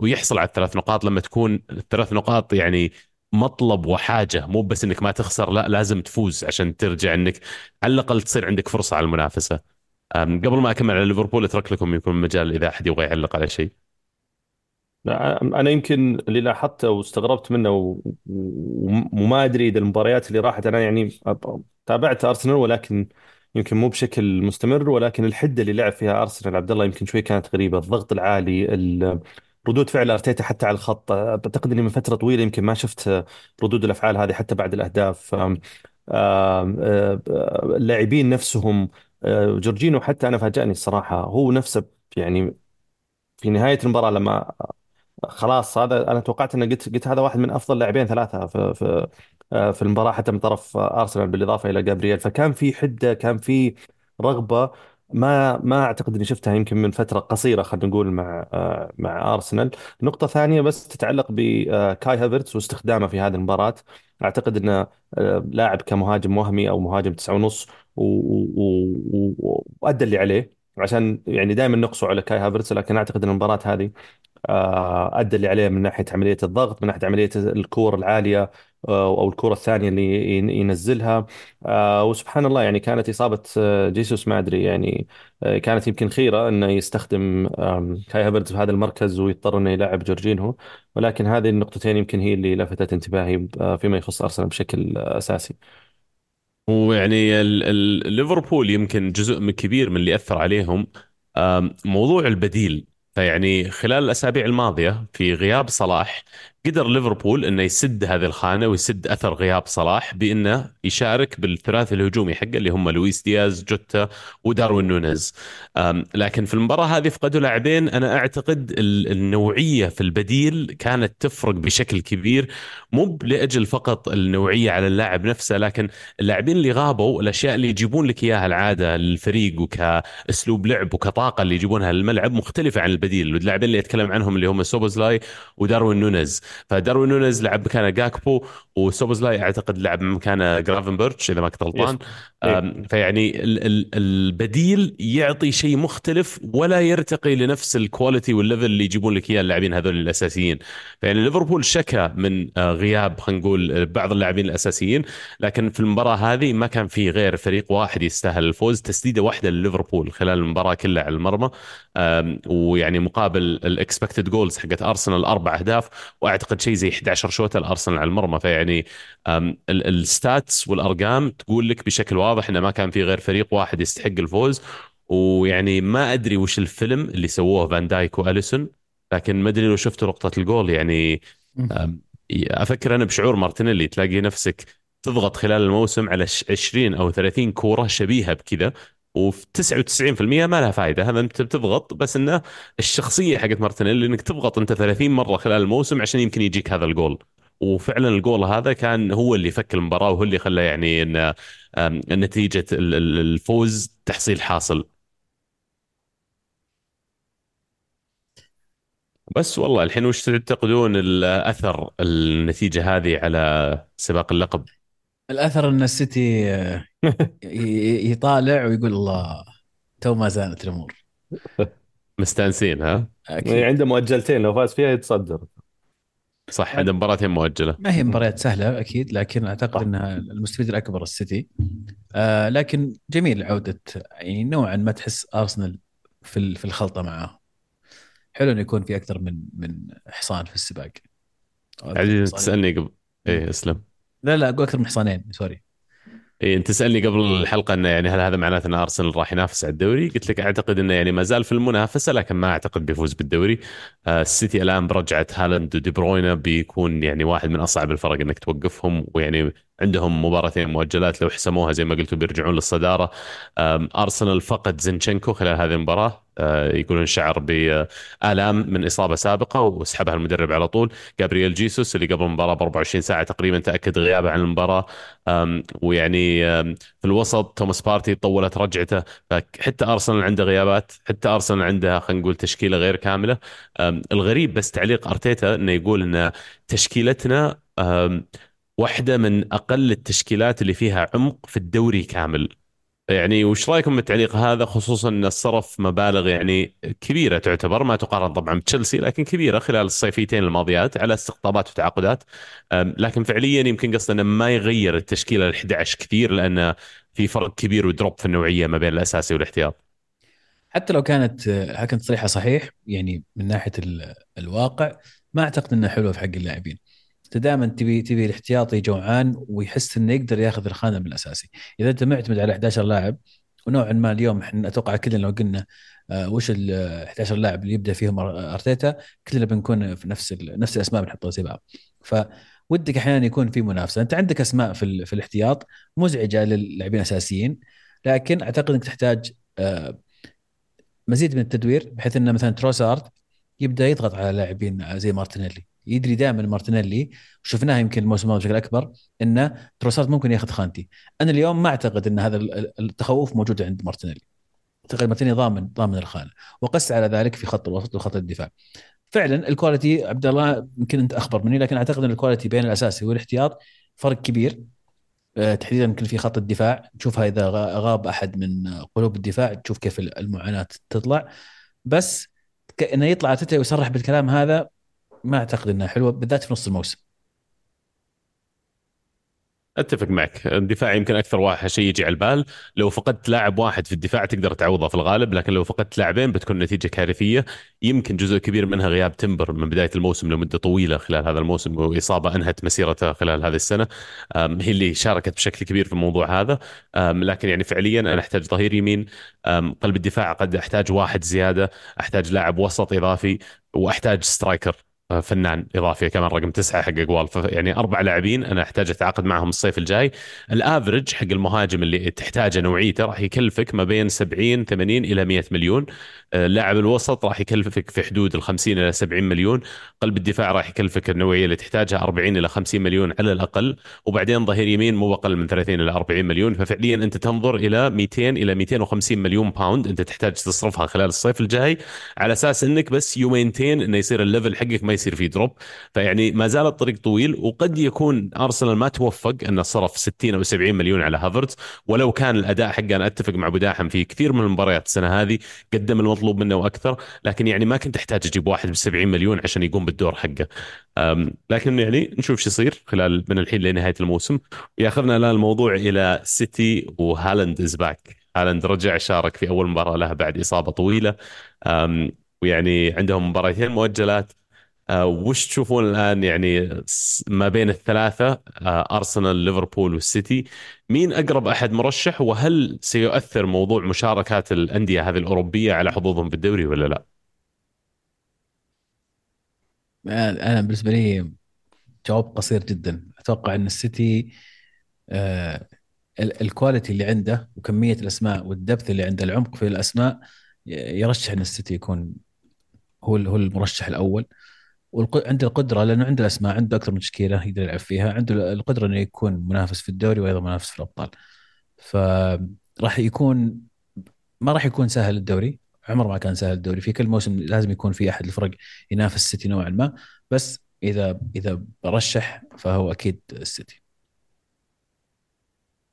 ويحصل على الثلاث نقاط. لما تكون الثلاث نقاط يعني مطلب وحاجة مو بس إنك ما تخسر لا لازم تفوز عشان ترجع إنك على الأقل تصير عندك فرصة على المنافسة. قبل ما أكمل على ليفربول أترك لكم يكون مجال إذا أحد يبغى يعلق على شيء. أنا يمكن اللي لاحظته واستغربت منه وما أدري إذا المباريات اللي راحت أنا يعني تابعت أرسنال ولكن يمكن مو بشكل مستمر ولكن الحدة اللي لعب فيها أرسنال عبد الله يمكن شوي كانت غريبة. الضغط العالي ردود فعل أرتيتا حتى على الخط. أعتقد إني من فترة طويلة يمكن ما شفت ردود الأفعال هذه حتى بعد الأهداف. اللاعبين نفسهم جورجينو حتى أنا فاجأني الصراحة. هو نفسه يعني في نهاية المباراة لما خلاص هذا أنا توقعت إنه قلت قلت هذا واحد من أفضل لاعبين ثلاثة في في آه، في المباراة حتى من طرف أرسنال بالإضافة إلى جابرييل. فكان في حدة كان في رغبة ما ما أعتقد إني شفتها يمكن من فترة قصيرة خلينا نقول مع آه، مع أرسنال. نقطة ثانية بس تتعلق بكاي هافرتس واستخدامه في هذه المباراة. أعتقد إنه آه، لاعب كمهاجم وهمي أو مهاجم تسعة ونص وأدى اللي عليه. عشان يعني دائما نقصوا على كاي هافرتس لكن أعتقد إن المباراة هذه آه، أدى اللي عليه من ناحية عملية الضغط من ناحية عملية الكور العالية آه، أو الكرة الثانية اللي ينزلها. آه، وسبحان الله يعني كانت إصابة جيسوس ما أدري يعني كانت يمكن خيرة إنه يستخدم كاي هافرتز في هذا المركز ويضطر إنه يلعب جورجينهو. ولكن هذه النقطتين يمكن هي اللي لفتت انتباهي فيما يخص أرسنال بشكل أساسي. ويعني ليفربول يمكن جزء كبير من اللي أثر عليهم موضوع البديل. فيعني خلال الأسابيع الماضية في غياب صلاح قدر ليفربول إنه يسد هذه الخانة ويسد أثر غياب صلاح بإنه يشارك بالثلاثي الهجومي حقه اللي هم لويس دياز جوتا وداروين نونيز. لكن في المباراة هذه فقدوا لاعبين أنا أعتقد النوعية في البديل كانت تفرق بشكل كبير مو لأجل فقط النوعية على اللاعب نفسه لكن اللاعبين اللي غابوا الاشياء اللي يجيبون لك إياها العادة للفريق وكأسلوب لعب وكطاقة اللي يجيبونها للملعب مختلفة عن البديل. اللاعبين اللي أتكلم عنهم اللي هم سوبوزلاي وداروين نونيز. فداروين نونيز لعب مكانه جاكبو وسوبوزلاي أعتقد لعب مكانه جرافنبرتش إذا ما كنت غلطان. إيه. فيعني البديل يعطي شيء مختلف ولا يرتقي لنفس ال quality وال level اللي يجيبون لك إياه اللاعبين هذول الأساسيين. فيعني ليفربول شكى من آه، غياب خلينا نقول بعض اللاعبين الأساسيين لكن في المباراة هذه ما كان في غير فريق واحد يستاهل الفوز. تسديدة واحدة لليفربول خلال المباراة كلها على المرمى. ويعني مقابل ال expected goals حقت ارسنال أربع أهداف واعتقد شيء زي 11 شوتة لأرسنال على المرمى فيعني ال stats والأرقام تقول لك بشكل واضح إنه ما كان في غير فريق واحد يستحق الفوز. ويعني ما أدري وش الفيلم اللي سووه فان دايك وأليسون لكن ما أدري لو شفتوا نقطة الجول يعني أفكر أنا بشعور مارتينيلي تلاقي نفسك تضغط خلال الموسم على 20 أو 30 كورة شبيهة بكذا. وفي 99% ما لها فائده هذا أنت بتضغط بس إنه الشخصية حقت مارتينيلي إنك تضغط أنت 30 مرة خلال الموسم عشان يمكن يجيك هذا الجول. وفعلا الجول هذا كان هو اللي فك المباراة وهو اللي خلى يعني إن نتيجة الفوز تحصيل حاصل. بس والله الحين وش تعتقدون الأثر النتيجة هذه على سباق اللقب؟ الأثر إن السيتي <laughs> يطالع ويقول الله تو ما زالت الأمور. <laughs> مستانسين ها؟ أكيد. يعني عنده مؤجلتين لو فاز فيها يتصدر. صح عنده مباراتين مؤجلة. ما هي مباريات سهلة أكيد لكن أعتقد إنها المستفيد الأكبر السيتي. آه لكن جميل عودة يعني نوعا ما تحس أرسنال في في الخلطة معاه حلو إنه يكون في أكثر من من حصان في السباق. حصانين تسألني قبل. إيه أسلم. لا لا أقول أكثر من حصانين sorry إيه أنت تسالني قبل الحلقة انه يعني هل هذا معناته إن أرسنال راح ينافس على الدوري؟ قلت لك أعتقد إنه يعني ما زال في المنافسة لكن ما أعتقد بيفوز بالدوري. آه السيتي الآن برجعة هالاند ودي بروينا بيكون يعني واحد من أصعب الفرق إنك توقفهم ويعني عندهم مباراتين مؤجلات لو حسموها زي ما قلتوا بيرجعون للصدارة. أرسنال فقد زينشينكو خلال هذه المباراة. آه، يقولون شعر بآلام من إصابة سابقة وسحبها المدرب على طول. جابرييل جيسوس اللي قبل المباراة ب 24 ساعة تقريبا تأكد غيابه عن المباراة. أم، ويعني في الوسط توماس بارتي طولت رجعته. فحتى أرسنال عنده غيابات حتى أرسنال عنده خلينا نقول تشكيلة غير كاملة. الغريب بس تعليق أرتيتا إنه يقول إن تشكيلتنا واحدة من أقل التشكيلات اللي فيها عمق في الدوري كامل. يعني وش رأيكم بالتعليق هذا؟ خصوصا إن الصرف مبالغ يعني كبيرة تعتبر ما تقارن طبعا بتشيلسي لكن كبيرة خلال الصيفيتين الماضيات على استقطابات وتعاقدات. لكن فعليا يمكن قصده إنه ما يغير التشكيلة ال 11 كثير لأن في فرق كبير ودروب في النوعية ما بين الأساسي والاحتياط. حتى لو كانت كانت تصريحه صحيح يعني من ناحية ال- الواقع ما أعتقد انها حلوة في حق اللاعبين. أنت دائما تبي تبي الاحتياطي جوعان ويحس إنه يقدر ياخذ الخانه من الأساسي. إذا أنت معتمد على 11 لاعب ونوعا ما اليوم إحنا أتوقع كلنا لو قلنا آه، وش ال 11 لاعب اللي يبدأ فيهم أرتيتا كلنا بنكون في نفس نفس الأسماء بنحطها زي بعض. فودك أحيانا يكون في منافسة. أنت عندك أسماء في في الاحتياط مزعجة للاعبين الأساسيين لكن أعتقد إنك تحتاج آه، مزيد من التدوير بحيث إن مثلا تروسارد يبدأ يضغط على لاعبين زي مارتينيلي. يدري دائما مارتينيلي وشفناها يمكن الموسم بشكل أكبر إن تروسارد ممكن يأخذ خانتي. أنا اليوم ما أعتقد إن هذا ال- ال- التخوف موجود عند مارتينيلي. اعتقد مارتينيلي ضامن ضامن الخانة. وقس على ذلك في خط الوسط وخط الدفاع. فعلا ال quality عبد الله يمكن أنت أخبر مني لكن أعتقد إن ال quality بين الأساسي والاحتياط فرق كبير. آه، تحديدا يمكن في خط الدفاع. تشوفها إذا غا- غاب أحد من قلوب الدفاع تشوف كيف المعاناة تطلع. بس إنه يطلع ارتيتا ويصرح بالكلام هذا ما أعتقد إنها حلوة بالذات في نص الموسم. أتفق معك. الدفاع يمكن أكثر واحد شيء يجي على البال. لو فقدت لاعب واحد في الدفاع تقدر تعوضه في الغالب لكن لو فقدت لاعبين بتكون نتيجة كارثية. يمكن جزء كبير منها غياب تمبر من بداية الموسم لمدة طويلة خلال هذا الموسم وإصابة أنهت مسيرته خلال هذه السنة. هي اللي شاركت بشكل كبير في الموضوع هذا. لكن يعني فعليا أنا أحتاج ظهير يمين. قلب الدفاع قد أحتاج واحد زيادة أحتاج لاعب وسط إضافي وأحتاج striker. فنان إضافي كمان رقم تسعة حق goals. يعني أربع لاعبين أنا أحتاج أتعاقد معهم الصيف الجاي. ال average حق المهاجم اللي تحتاجه نوعيته راح يكلفك ما بين 70 80 إلى 100 مليون. آه، لاعب الوسط راح يكلفك في حدود ال 50 إلى 70 مليون. قلب الدفاع راح يكلفك النوعية اللي تحتاجها 40 إلى 50 مليون على الأقل. وبعدين ظهير يمين مو أقل من 30 إلى 40 مليون. ففعليا أنت تنظر إلى 200 إلى 250 مليون pound أنت تحتاج تصرفها خلال الصيف الجاي. على أساس إنك بس you maintain إنه يصير ال level حقك ما يصير فيه drop. فيعني ما زال الطريق طويل وقد يكون أرسنال ما توفق انه صرف 60 أو 70 مليون على هافرتز. ولو كان الأداء حقه أنا أتفق مع أبو داحم في كثير من المباريات السنة هذه قدم المطلوب منه وأكثر لكن يعني ما كنت أحتاج أجيب واحد ب 70 مليون عشان يقوم بالدور حقه. لكن يعني نشوف شو يصير خلال من الحين لنهاية الموسم. ياخذنا الآن الموضوع إلى سيتي وهالاند is back هالاند رجع شارك في أول مباراة له بعد إصابة طويلة. ويعني عندهم مباراتين مؤجلات. وش تشوفون الآن؟ يعني ما بين الثلاثة آه، أرسنال ليفربول والسيتي. مين أقرب أحد مرشح؟ وهل سيؤثر موضوع مشاركات الأندية هذه الأوروبية على حظوظهم بالدوري ولا لا؟ أنا بالنسبة لي جواب قصير جدا. أتوقع أن السيتي آه ال- ال quality اللي عنده وكمية الأسماء وال depth اللي عنده العمق في الأسماء يرشح أن السيتي يكون هو هو المرشح الأول. وعنده القدرة لأنه عنده الأسماء عنده أكثر من تشكيلة يقدر يلعب فيها عنده القدرة إنه يكون منافس في الدوري وأيضا منافس في الأبطال. فراح يكون ما راح يكون سهل الدوري عمر ما كان سهل الدوري. في كل موسم لازم يكون في أحد الفرق ينافس السيتي نوعا ما بس إذا إذا برشح فهو أكيد السيتي.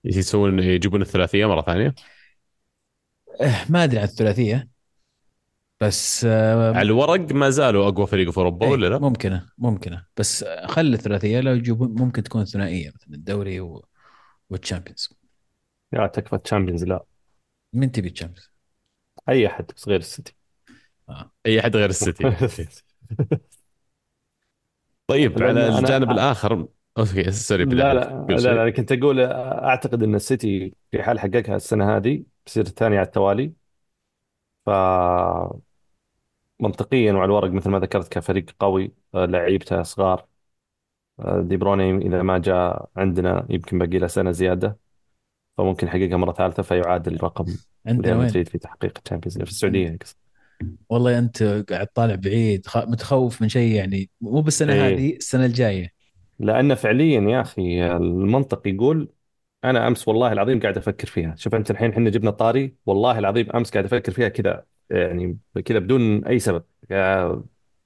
يسوون يجيبون الثلاثية مرة ثانية؟ أه، ما أدري عن الثلاثية. بس آه، على الورق ما زالوا أقوى فريق في أوروبا إيه، ولا لا؟ ممكنة ممكنة. بس خل الثلاثية لو يجيبون ممكن تكون ثنائية مثلا الدوري و... وال Champions لا تكفى Champions لا. من تبي التشامبيونز أي أحد بس غير السيتي. آه. أي أحد غير السيتي. <laughs> طيب على الجانب أنا الآخر. okay sorry لا لا تقول لا لا أنا كنت أقول أعتقد أن السيتي في حال حققها السنة هذه بصير الثاني على التوالي. ف منطقيا وعلى الورق مثل ما ذكرت كفريق قوي آه، لعيبته صغار. آه، دي بروين إذا ما جاء عندنا يمكن باقي له سنة زيادة فممكن يحققها مرة ثالثة فيعادل رقم عندنا ريال وين؟ مدريد في تحقيق ال Champions League في السعودية قصدي. والله أنت قاعد طالع بعيد خ- متخوف من شيء يعني مو بالسنة إيه. هذه السنة الجاية. لأن فعليا يا أخي المنطق يقول أنا أمس والله العظيم قاعد أفكر فيها. شوف أنت الحين إحنا جبنا الطاري والله العظيم أمس قاعد أفكر فيها كذا. يعني كذا بدون أي سبب.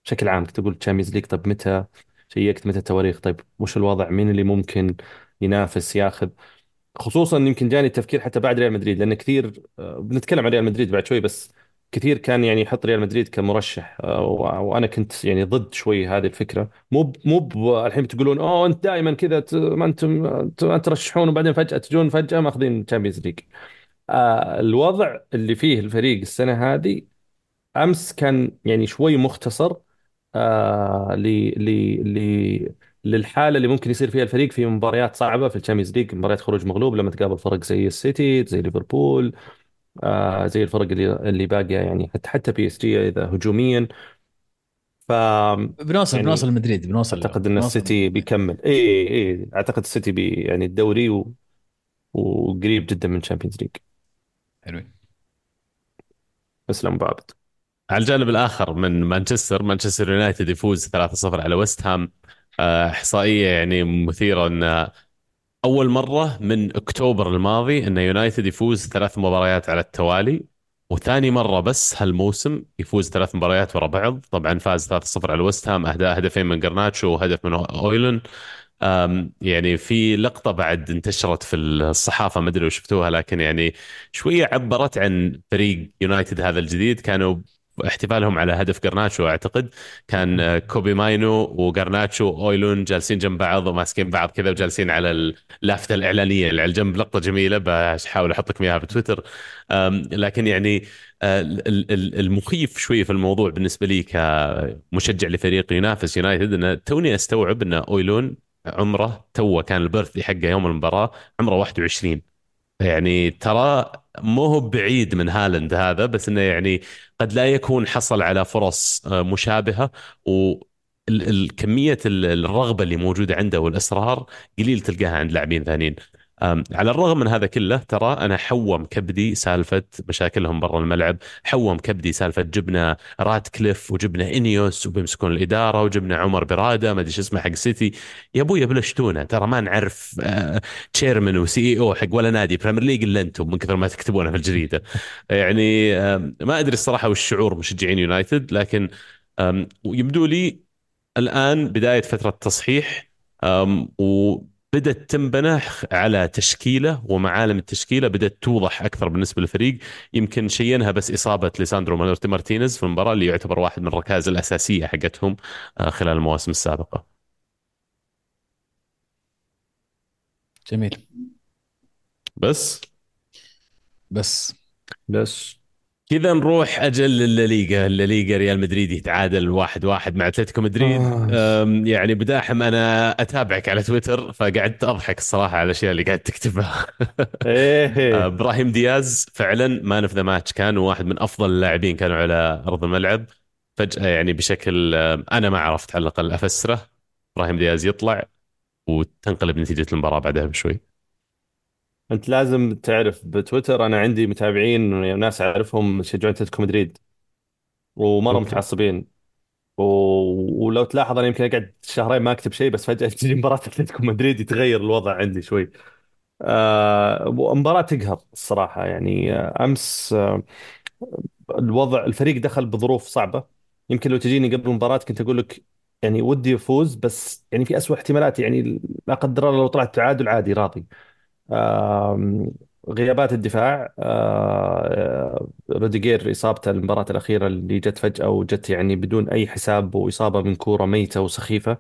بشكل عام كنت أقول Champions League طيب متى شيكت؟ متى التواريخ؟ طيب وش الوضع؟ مين اللي ممكن ينافس ياخذ؟ خصوصا يمكن جاني التفكير حتى بعد ريال مدريد لأن كثير آه، بنتكلم عن ريال مدريد بعد شوي بس كثير كان يعني يحط ريال مدريد كمرشح. آه، وأنا كنت يعني ضد شوي هذه الفكرة. مو مو الحين بتقولون أوه أنت دائما كذا ما أنتم ترشحون وبعدين فجأة تجون فجأة ماخذين Champions League آه، الوضع اللي فيه الفريق السنة هذه أمس كان يعني شوي مختصر آه ل ل ل للحالة اللي ممكن يصير فيها الفريق في مباريات صعبة في ال Champions League مباريات خروج مغلوب لما تقابل فرق زي السيتي زي ليفربول آه زي الفرق اللي اللي باقية يعني حتى حتى بي إس جي إذا هجوميا. ف بنوصل بنوصل يعني بنوصل له أعتقد إن بنوصل السيتي بيكمل. اي اي أعتقد السيتي بي يعني الدوري و... وقريب جدا من ال Champions ليج. حلوين. اسلم بعبد على الجانب الآخر من مانشستر مانشستر يونايتد يفوز 3-0 على ويست هام. آه، إحصائية يعني مثيرة أن أول مرة من أكتوبر الماضي أن يونايتد يفوز ثلاث مباريات على التوالي وثاني مرة بس هالموسم يفوز ثلاث مباريات ورا بعض. طبعا فاز 3-0 على ويست هام اهداء هدفين من جرناتشو وهدف من هويلوند أم، يعني في لقطة بعد انتشرت في الصحافة ما أدري لو شفتوها لكن يعني شوية عبرت عن فريق يونايتد هذا الجديد. كانوا احتفالهم على هدف جرناتشو أعتقد. كان كوبي ماينو وجرناتشو وهويلوند جالسين جنب بعض وماسكين بعض كذا وجالسين على اللافتة الإعلانية اللي على الجنب. لقطة جميلة بحاول أحط لكم إياها بتويتر أم، لكن يعني ال- ال- المخيف شوي في الموضوع بالنسبة لي كمشجع لفريق ينافس يونايتد إن توني أستوعب إن هويلوند عمره تو كان ال birthday حقه يوم المباراة عمره 21 يعني ترى مو هو بعيد من هالاند هذا بس إنه يعني قد لا يكون حصل على فرص آه، مشابهة. و ال- ال- كمية ال- الرغبة اللي موجودة عنده والإصرار قليل تلقاها عند لاعبين ثانيين. على الرغم من هذا كله ترى أنا حوم كبدي سالفة مشاكلهم برا الملعب حوم كبدي سالفة جبنا راتكليف وجبنا إنيوس وبيمسكون الإدارة وجبنا عمر برادة ما أدري شو اسمه حق سيتي. يا أبوي بلشتونا ترى ما نعرف chairman و CEO حق ولا نادي Premier League إلا أنتم من كثر ما تكتبونه في الجريدة. يعني ما أدري الصراحة وش شعور مشجعين يونايتد لكن يبدو لي الآن بداية فترة تصحيح آم، وبدت تنبنى على تشكيلة ومعالم التشكيلة بدأت توضح أكثر بالنسبة للفريق. يمكن شينها بس إصابة ليساندرو مارتي- مارتينيز في المباراة اللي يعتبر واحد من الركائز الأساسية حقتهم آه، خلال المواسم السابقة. جميل. بس؟ بس. بس. كذا نروح أجل للليغا الليغا ريال مدريد يتعادل واحد واحد مع أتلتيكو مدريد. آه. يعني يا داحم أنا أتابعك على تويتر فقعدت أضحك الصراحة على الأشياء اللي قاعد تكتبها. إيه. <laughs> إبراهيم دياز فعلا man of the match كان واحد من أفضل اللاعبين كانوا على أرض الملعب. فجأة يعني بشكل أنا ما عرفت على الأقل أفسره. إبراهيم دياز يطلع وتنقلب نتيجة المباراة بعدها بشوي. انت لازم تعرف بتويتر أنا عندي متابعين ناس اعرفهم يشجعون اتلتيكو مدريد. ومرة أوكي. متعصبين. و... ولو تلاحظ أنا يمكن أقعد شهرين ما أكتب شيء بس فجأة <laughs> تجي مباراة اتلتيكو مدريد يتغير الوضع عندي شوي. آه مباراة تقهر الصراحة يعني آه أمس آه الوضع الفريق دخل بظروف صعبة. يمكن لو تجيني قبل المباراة كنت أقول لك يعني ودي يفوز بس يعني في أسوأ احتمالات يعني لا قدر الله لو طلعت تعادل عادي راضي. غيابات الدفاع آه، روديجير إصابته المباراة الأخيرة اللي جت فجأة وجت يعني بدون أي حساب وإصابة من كورة ميتة وسخيفة.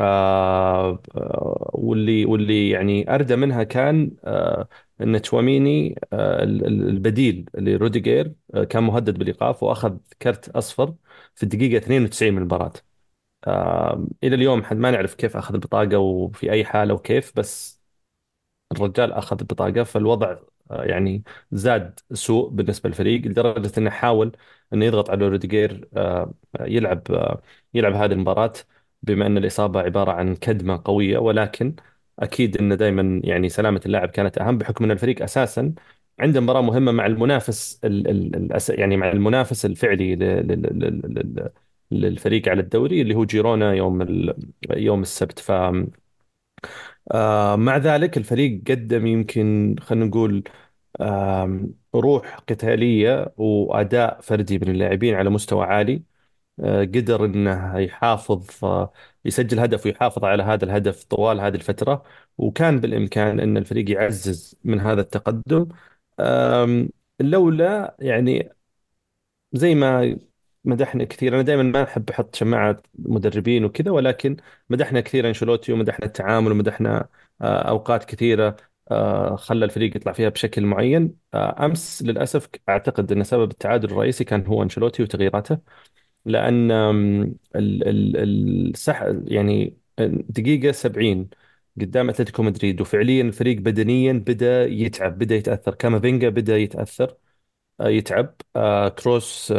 آه، آه، واللي واللي يعني أردى منها كان إن تشواميني البديل لروديجير كان مهدد بالإيقاف وأخذ كرت أصفر في الدقيقة 92 من المباراة. إلى اليوم حد ما نعرف كيف أخذ البطاقة وفي أي حالة وكيف بس الرجال أخذ البطاقه فالوضع آه، يعني زاد سوء بالنسبة للفريق لدرجة إنه حاول إنه يضغط على روديجير آه، يلعب آه، يلعب هذه المباراة بما إن الإصابة عبارة عن كدمة قوية. ولكن أكيد إنه دائما يعني سلامة اللاعب كانت أهم بحكم إن الفريق أساسا عنده مباراة مهمة مع المنافس ال ال يعني مع المنافس الفعلي للفريق على الدوري اللي هو جيرونا يوم يوم السبت. ف آه، مع ذلك الفريق قدم يمكن خلينا نقول روح قتالية وأداء فردي من اللاعبين على مستوى عالي. آه، قدر إنه يحافظ آه، يسجل هدف ويحافظ على هذا الهدف طوال هذه الفترة. وكان بالإمكان أن الفريق يعزز من هذا التقدم. لولا يعني زي ما مدحنا كثير. أنا دائما ما أحب أحط شماعة مدربين وكذا ولكن مدحنا كثير أنشيلوتي ومدحنا التعامل ومدحنا آه، أوقات كثيرة آه، خلى الفريق يطلع فيها بشكل معين. آه، أمس للأسف أعتقد أن سبب التعادل الرئيسي كان هو أنشيلوتي وتغييراته لأن ال ال السح يعني دقيقة 70 قدام أتلتيكو مدريد وفعليا الفريق بدنيا بدأ يتعب بدأ يتأثر. كامافينجا بدأ يتأثر. يتعب. آه، كروس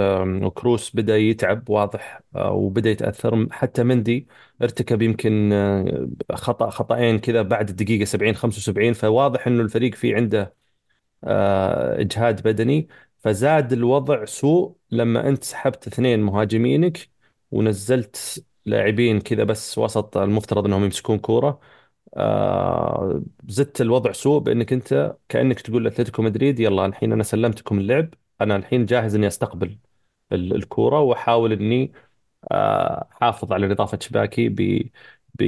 وكروس بدأ يتعب واضح آه، وبدأ يتأثر. حتى مندي ارتكب يمكن خطأ خطأين كذا بعد الدقيقة 70 75 فواضح إنه الفريق في عنده إجهاد بدني. فزاد الوضع سوء لما أنت سحبت اثنين مهاجمينك ونزلت لاعبين كذا بس وسط المفترض إنهم يمسكون كورة. آه زدت الوضع سوء بأنك أنت كأنك تقول لأتلتيكو مدريد يلا الحين أنا سلمتكم اللعب أنا الحين جاهز إني أستقبل الكورة وأحاول إني آه، أحافظ على نظافة شباكي ب ب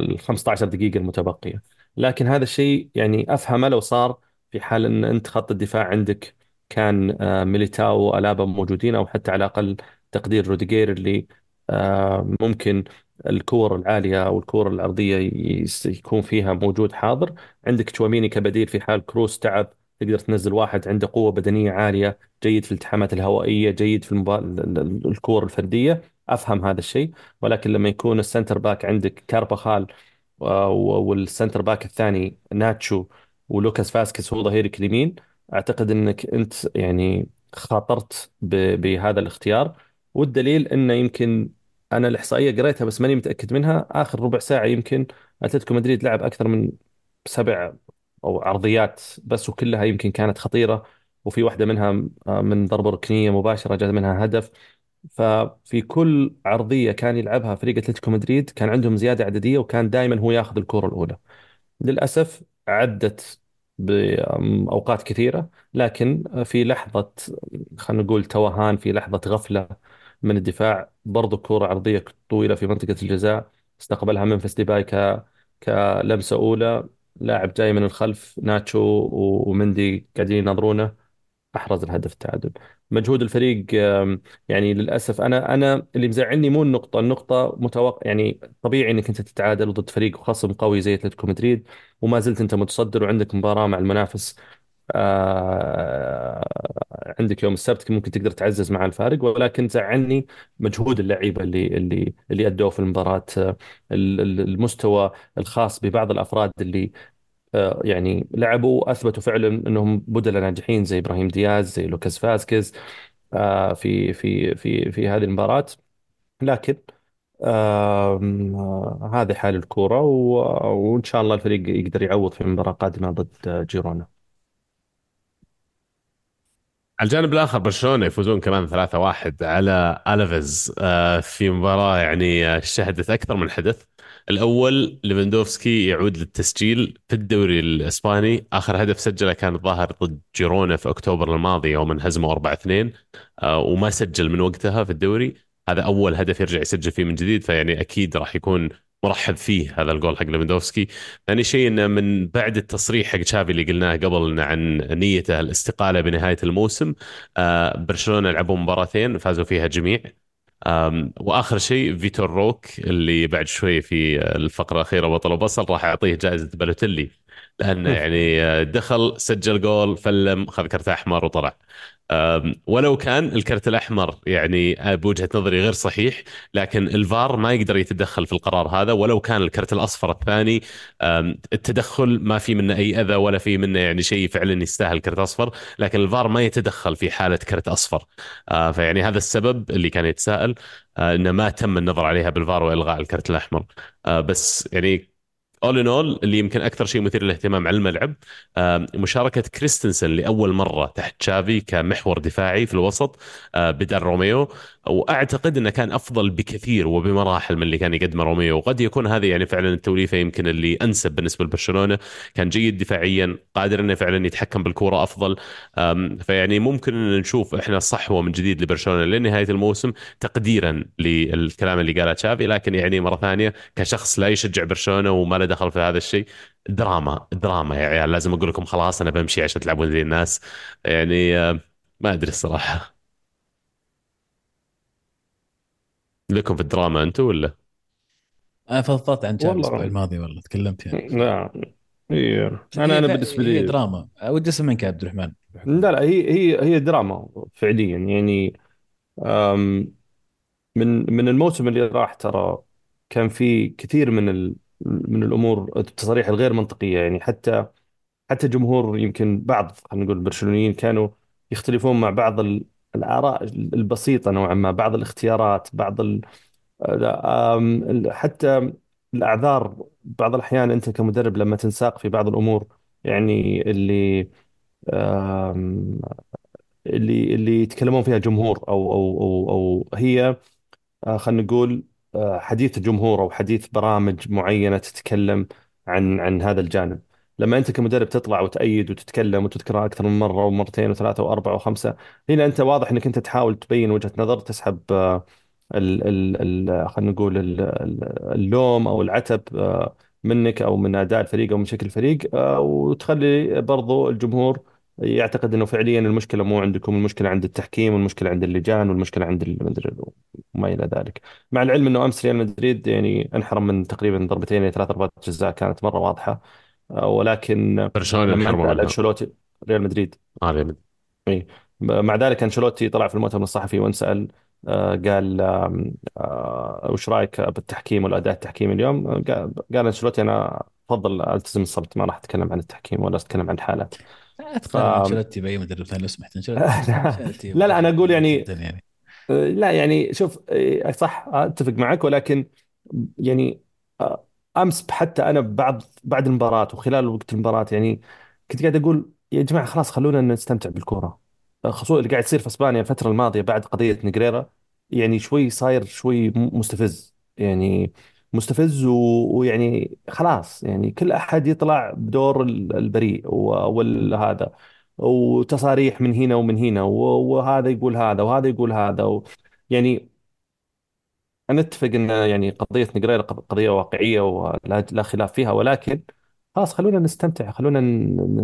ال 15 دقيقة المتبقية. لكن هذا الشيء يعني أفهمه لو صار في حال إن أنت خط الدفاع عندك كان آه، ميليتاو وألابا موجودين أو حتى على الأقل تقدير روديجير اللي آه، ممكن الكور العالية أو الكور العرضية يكون فيها موجود حاضر عندك تشواميني كبديل في حال كروس تعب تقدر تنزل واحد عنده قوة بدنية عالية جيد في الالتحامات الهوائية جيد في. الكور الفردية أفهم هذا الشيء ولكن لما يكون ال center back عندك كارباخال وال center back الثاني ناتشو ولوكاس فاسكس هو ظهيرك اليمين أعتقد أنك أنت يعني خاطرت. بهذا الاختيار والدليل أنه يمكن أنا الإحصائية قريتها بس ماني متأكد منها. آخر ربع ساعة يمكن أتلتيكو مدريد لعب أكثر من سبع أو عرضيات بس وكلها يمكن كانت خطيرة وفي واحدة منها آه، من ضربة ركنية مباشرة جاء منها هدف. ففي كل عرضية كان يلعبها فريق أتلتيكو مدريد كان عندهم زيادة عددية وكان دائما هو ياخذ الكرة الأولى. للأسف عدت باوقات كثيرة لكن في لحظة خلينا نقول توهان في لحظة غفلة من الدفاع برضو كرة عرضية طويلة في منطقة الجزاء استقبلها منفس ديباي ك كلمسة أولى. لاعب جاي من الخلف ناتشو ومندي قاعدين يناظرونه. أحرز الهدف التعادل. مجهود الفريق يعني للأسف أنا أنا اللي مزعلني مو النقطة النقطة متوقع يعني طبيعي أنك أنت تتعادل ضد فريق خصم قوي زي أتلتيكو مدريد وما زلت أنت متصدر وعندك مباراة مع المنافس. آه، عندك يوم السبت ممكن تقدر تعزز مع الفارق ولكن زعلني مجهود اللعيبة اللي اللي اللي ادوه في المباراة. آه، المستوى الخاص ببعض الأفراد اللي آه، يعني لعبوا اثبتوا فعلا إنهم بدلاء ناجحين زي إبراهيم دياز زي لوكاس فاسكيز في في في في هذه المباراة. لكن آه هذه حال الكورة وإن شاء الله الفريق يقدر يعوض في مباراة قادمة ضد جيرونا. على الجانب الآخر برشلونة يفوزون كمان 3-1 على ألافيز. آه، في مباراة يعني آه، شهدت أكثر من حدث. الأول ليفاندوفسكي يعود للتسجيل في الدوري الإسباني. آخر هدف سجله كان الظاهر ضد جيرونا في أكتوبر الماضي يوم انهزموا 4-2 آه، وما سجل من وقتها في الدوري. هذا أول هدف يرجع يسجل فيه من جديد فيعني أكيد راح يكون مرحب فيه هذا الجول حق ليفاندوفسكي. ثاني شيء إنه من بعد التصريح حق تشافي اللي قلناه قبل عن نيته الاستقالة بنهاية الموسم آه، برشلونة لعبوا مباراتين فازوا فيها جميع. وآخر شيء فيتور روك اللي بعد شوي في الفقرة الأخيرة بطل وبصل راح أعطيه جائزة بالوتيلي لأنه يعني آه، دخل سجل جول فلم خذ كرت أحمر وطلع. ولو كان الكرت الأحمر يعني بوجهة نظري غير صحيح لكن الفار ما يقدر يتدخل في القرار هذا. ولو كان الكرت الأصفر الثاني التدخل ما في منه أي أذى ولا في منه يعني شيء فعلا يستاهل كرت أصفر لكن الفار ما يتدخل في حالة كرت أصفر. فيعني هذا السبب اللي كان يتساءل إنه ما تم النظر عليها بالفار وإلغاء الكرت الأحمر. بس يعني اول ان اول اللي يمكن أكثر شيء مثير للاهتمام على الملعب مشاركة كريستنسن لأول مرة تحت تشافي كمحور دفاعي في الوسط آه، بدل روميو. واعتقد إنه كان أفضل بكثير وبمراحل من اللي كان يقدمه روميو. وقد يكون هذه يعني فعلا التوليفة يمكن اللي أنسب بالنسبة لبرشلونة. كان جيد دفاعيا قادر إنه فعلا يتحكم بالكوره أفضل. فيعني ممكن إن نشوف إحنا صحوة من جديد لبرشلونة لنهاية الموسم تقديرا للكلام اللي قاله تشافي. لكن يعني مرة ثانية كشخص لا يشجع برشلونة وما له دخل في هذا الشيء دراما دراما يا عيال. لازم أقول لكم خلاص أنا بمشي عشان تلعبون زي الناس. يعني ما أدري الصراحة. لكم في الدراما أنتم ولا؟ أنا فضفضت عن تشافي الأسبوع والله الماضي والله تكلمت يعني. لا هي أنا هي أنا بالنسبة هي لي دراما. ودي أسمع منك يا عبد الرحمن. لا لا هي هي هي دراما فعليا. يعني أم، من من الموسم اللي راح ترى كان في كثير من ال من الأمور التصاريح الغير منطقية. يعني حتى حتى جمهور يمكن بعض خلينا نقول البرشلونيين كانوا يختلفون مع بعض ال- الآراء البسيطة نوعا ما بعض الاختيارات بعض آم، ال- حتى الأعذار بعض الأحيان أنت كمدرب لما تنساق في بعض الأمور يعني اللي اللي اللي يتكلمون فيها جمهور أو أو أو أو هي آه، خلينا نقول آه، حديث جمهور أو حديث برامج معينة تتكلم عن عن هذا الجانب. لما أنت كمدرب تطلع وتأيد وتتكلم وتذكرها أكثر من مرة ومرتين وثلاثة وأربعة وخمسة هنا أنت واضح إنك أنت تحاول تبين وجهة نظر تسحب آه، ال ال ال خلينا نقول ال- ال- اللوم أو العتب آه، منك أو من أداء الفريق أو من شكل الفريق آه، وتخلي برضو الجمهور يعتقد إنه فعليا المشكلة مو عندكم المشكلة عند التحكيم والمشكلة عند اللجان والمشكلة عند المدرب وما إلى ذلك. مع العلم إنه أمس ريال مدريد يعني أنحرم من تقريبا ضربتين إلى ثلاث ضربات جزاء كانت مرة واضحة. ولكن برشلونة لما انحرموا انتقل منها. أنشيلوتي ريال مدريد. إي. مع ذلك أنشيلوتي طلع في المؤتمر الصحفي وانسأل آه، قال آه، وش رأيك بالتحكيم والأداء التحكيمي اليوم؟ آه، قال أنشيلوتي أنا أفضل ألتزم الصمت ما راح أتكلم عن التحكيم ولا أتكلم عن حالات لا ف تقارن أنشيلوتي بأي مدرب ثاني لو سمحت. أنشيلوتي <laughs> أنشيلوتي لا لا أنا أقول يعني جدا يعني. لا يعني شوف صح أتفق معك ولكن يعني آه، أمس حتى أنا بعد بعد المباراة وخلال وقت المباراة يعني كنت قاعد أقول يا جماعة خلاص خلونا نستمتع بالكورة. خصوصا اللي قاعد يصير في إسبانيا الفترة الماضية بعد قضية نجريرا يعني شوي صاير شوي مستفز يعني مستفز و- ويعني خلاص يعني كل أحد يطلع بدور ال- البريء وهذا وتصاريح من هنا ومن هنا وهذا يقول هذا وهذا يقول هذا و... يعني أنا أتفق أن يعني قضية نجريرة قض- قضية واقعية ولا لا خلاف فيها ولكن خلاص خلونا نستمتع خلونا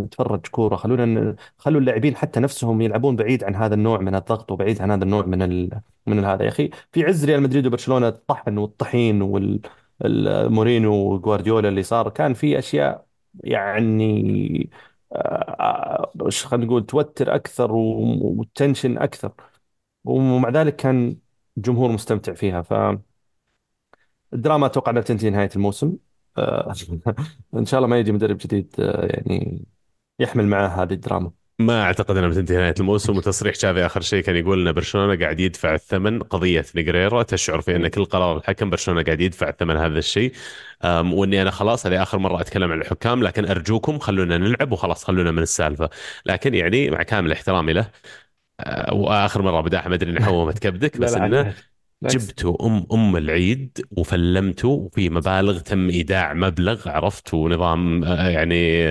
نتفرج كورة خلونا ن... خلوا اللاعبين حتى نفسهم يلعبون بعيد عن هذا النوع من الضغط وبعيد عن هذا النوع من ال... من هذا. يا أخي في عز ريال مدريد وبرشلونة الطحن والطحين وال ال- مورينو وجوارديولا اللي صار كان في أشياء يعني آه، آه، وش خلينا نقول توتر أكثر و- والتنشن أكثر. ومع ذلك كان الجمهور مستمتع فيها. فالدراما أتوقع أنها تنتهي نهاية الموسم. آه، <laughs> إن شاء الله ما يجي مدرب جديد آه، يعني يحمل معاه هذه الدراما. ما أعتقد أنها بتنتهي نهاية الموسم. وتصريح تشافي آخر شيء كان يقول إن برشلونة قاعد يدفع الثمن. قضية نيجريرا تشعر في إن كل قرار الحكم برشلونة قاعد يدفع ثمن هذا الشيء. وإني أنا خلاص هذه آخر مرة أتكلم عن الحكام. لكن أرجوكم خلونا نلعب وخلاص خلونا من السالفة. لكن يعني مع كامل احترامي له وآخر مرة بداحم أدري اني حومت <laughs> كبدك بس إنه جبتوا ام أم العيد وفلمتوا وفي مبالغ تم إيداع مبلغ عرفت ونظام آه، يعني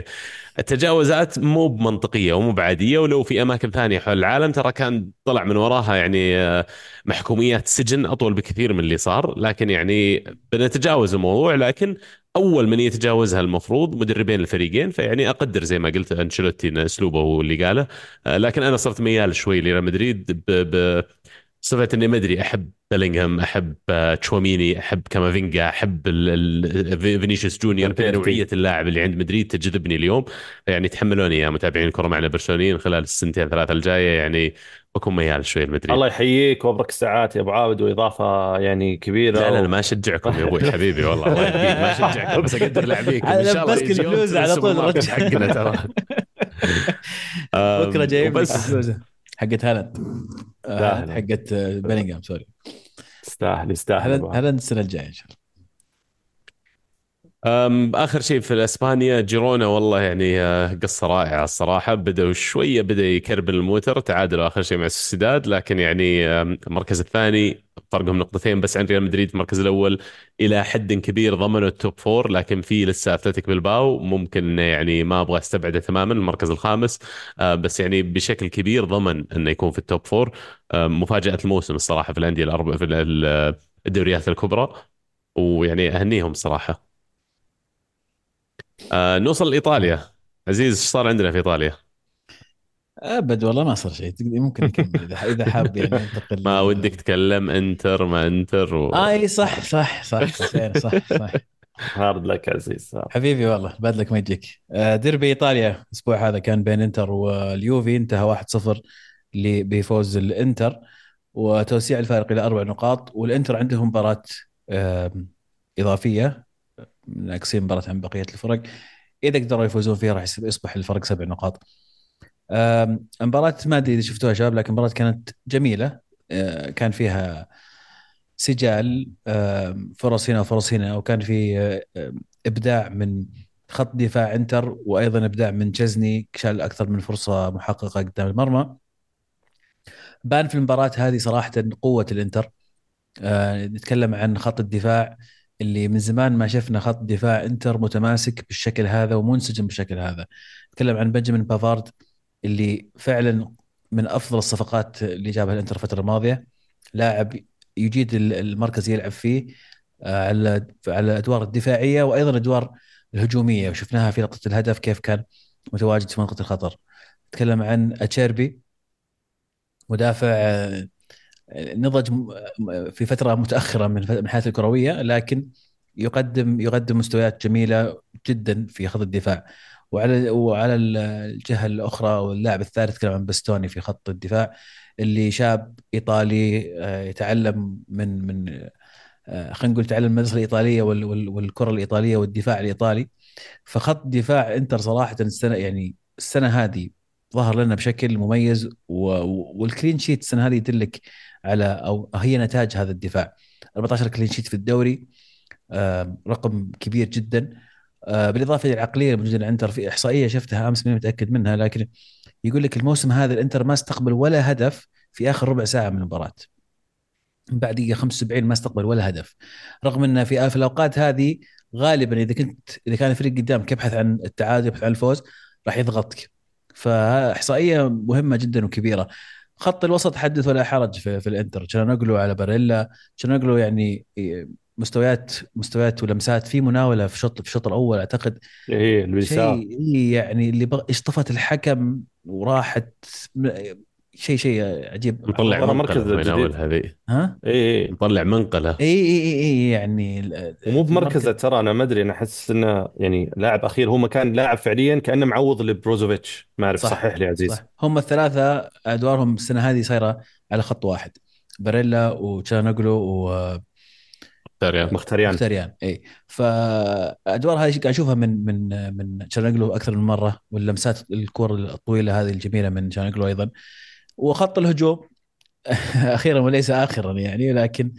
التجاوزات مو بمنطقية ومو بعادية. ولو في أماكن ثانية حول العالم ترى كان طلع من وراها يعني آه، محكوميات سجن أطول بكثير من اللي صار. لكن يعني بنتجاوز الموضوع لكن أول من يتجاوزها المفروض مدربين الفريقين فيعني أقدر زي ما قلت أنشيلوتي أسلوبه هو اللي قاله. آه، لكن أنا صرت ميال شوي لريال مدريد ب... ب... صفة إني ما أدري أحب بيلينغهام أحب آه، تشواميني أحب كامافينجا أحب فينيسيوس جونيور. نوعية اللاعب اللي عند مدريد تجذبني اليوم. يعني تحملوني يا متابعين اكره معنا برشلونيين خلال السنتين ثلاثة الجاية. يعني بكون ميال شوي لمدريد. الله يحييك وأبرك الساعات يا أبو عابد وإضافة يعني كبيرة لا لا ما أشجعكم يا أبوي <laughs> حبيبي والله الله يحييك. ما أشجعكم بس أقدر لاعبيكم. إن شاء الله يوم الفلوس على طول. رجع. حقنا ترى. <laughs> بكرة جايب الفلوس حقت هالاند. آه،. حقت بيلينغهام sorry. يستاهل يستاهل هالاند السنة الجاية إن شاء الله. آخر شيء في الاسبانيا جيرونا والله يعني آه، قصة رائعة الصراحة. بدأوا شوية بدأ يكربن الموتر. تعادلوا آخر شيء مع سوسيداد لكن يعني المركز الثاني فرقهم نقطتين بس عن ريال مدريد المركز الأول إلى حد كبير ضمنوا ال top four لكن في لسه أتلتيك بلباو. ممكن يعني ما أبغى أستبعده تماما المركز الخامس. آه، بس يعني بشكل كبير ضمن إنه يكون في ال top four آه، مفاجأة الموسم الصراحة في الأندية الاربع في ال- الدوريات الكبرى. ويعني أهنيهم صراحة. آه نوصل لإيطاليا. عزيز إيش صار عندنا في إيطاليا؟ أبد والله ما صار شيء. ممكن نكمل إذا إذا حاب يعني ننتقل <laughs> ما ودك تكلم إنتر ما إنتر و... آه إي صح صح صح صح صح, صح. hard luck عزيز حبيبي والله بدلك ما يجيك. آه، ديربي إيطاليا الأسبوع هذا كان بين إنتر واليوفي انتهى 1-0 ل- بفوز الإنتر وتوسيع الفارق إلى أربع نقاط والإنتر عندهم مباراة إضافية. ناقصين مباراة عن بقية الفرق. إذا قدروا يفوزون فيها راح يصبح الفرق سبع نقاط. آم، مباراة ما أدري إذا شفتوها شباب لكن مباراة كانت جميلة. آه، كان فيها سجال فرص هنا وفرص هنا وكان في آه، إبداع من خط دفاع إنتر وأيضا إبداع من جزني شال أكثر من فرصة محققة قدام المرمى. بان في المباراة هذه صراحة قوة الإنتر. آه، نتكلم عن خط الدفاع. اللي من زمان ما شفنا خط دفاع انتر متماسك بالشكل هذا ومنسجم بالشكل هذا. نتكلم عن بنجامين بافارد اللي فعلا من أفضل الصفقات اللي جابها الانتر الفترة الماضية. لاعب يجيد ال- المركز يلعب فيه آه، على على الأدوار الدفاعية وأيضا الأدوار الهجومية. وشفناها في لقطة الهدف كيف كان متواجد في منطقة الخطر. نتكلم عن أتشيربي مدافع آه، نضج في فترة متأخرة من حياته الكروية لكن يقدم يقدم مستويات جميلة جدا في خط الدفاع. وعلى وعلى ال- الجهة الأخرى واللاعب الثالث كان عن بستوني في خط الدفاع اللي شاب إيطالي آه، يتعلم من من آه، خلينا نقول تعلم المدرسة الإيطالية وال- وال- والكرة الإيطالية والدفاع الإيطالي. فخط دفاع إنتر صراحة السنة يعني السنة هذه ظهر لنا بشكل مميز وال clean sheet السنة هذه يدلك على أو هي نتاج هذا الدفاع. 14 clean sheet في الدوري رقم كبير جدا. آه، بالإضافة إلى العقلية الموجودة الانتر في إحصائية شفتها أمس ماني متأكد منها لكن يقول لك الموسم هذا الإنتر ما استقبل ولا هدف في آخر ربع ساعة من المباراة. بعد دقيقة 75 ما استقبل ولا هدف. رغم انه في في الأوقات هذه غالبا إذا كنت إذا كان الفريق قدامك يبحث عن التعادل يبحث عن الفوز راح يضغطك. فإحصائية مهمة جدا وكبيرة. خط الوسط حدث ولا حرج في, في الإنتر. تشانوغلو على باريلا. تشانوغلو يعني مستويات مستويات ولمسات في مناولة في الشوط في الشوط الأول أعتقد. إيه الوسام شيء يعني اللي بغ... اصطفت الحكم وراحت شيء شيء عجيب. مطلع مركز جديد. هذه. ها؟ إيه إيه. مطلع منقلة. اي اي اي, اي يعني ال- ومو بمركزة ترى أنا ما أدري أنا أحس إنه يعني لاعب أخير هو مكان لاعب فعليا كأنه معوض لبروزوفيتش. ما أعرف صح. صحح لي عزيز؟ صح. هم الثلاثة أدوارهم السنة هذه صايرة على خط واحد. باريلا وتشانوغلو و ترى مخيتاريان. مخيتاريان إي. فأدوار هذه قاعد أشوفها من من من تشانوغلو أكثر من مرة واللمسات الكور الطويلة هذه الجميلة من تشانوغلو أيضا. وخط الهجوم. <laughs> أخيرا وليس اخرا يعني لكن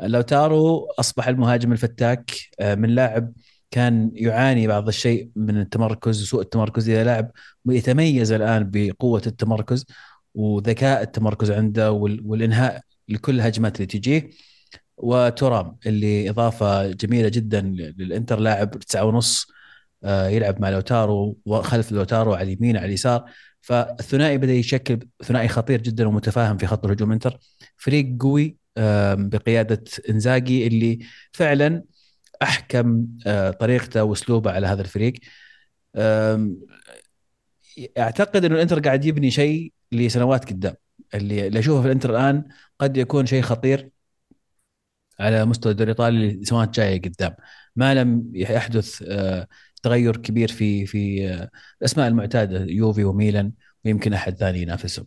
لاوتارو أصبح المهاجم الفتاك آه، من لاعب كان يعاني بعض الشيء من التمركز وسوء التمركز إلى لاعب يتميز الآن بقوة التمركز وذكاء التمركز عنده وال- والإنهاء لكل الهجمات اللي تجيه. وترام اللي إضافة جميلة جدا للإنتر لاعب تسعة ونص آه، يلعب مع لوتارو وخلف لوتارو على اليمين على اليسار. فالثنائي بدأ يشكل ثنائي خطير جدا ومتفاهم في خط الهجوم إنتر. فريق قوي بقيادة إنزاجي اللي فعلا أحكم آه، طريقته وأسلوبه على هذا الفريق. أعتقد إنه الإنتر قاعد يبني شيء لسنوات قدام. اللي اللي أشوفه في الإنتر الآن قد يكون شيء خطير على مستوى الدوري الإيطالي لسنوات جاية قدام. ما لم يحدث آه، تغير كبير في في آه، الاسماء المعتادة يوفي وميلان ويمكن أحد ثاني ينافسهم.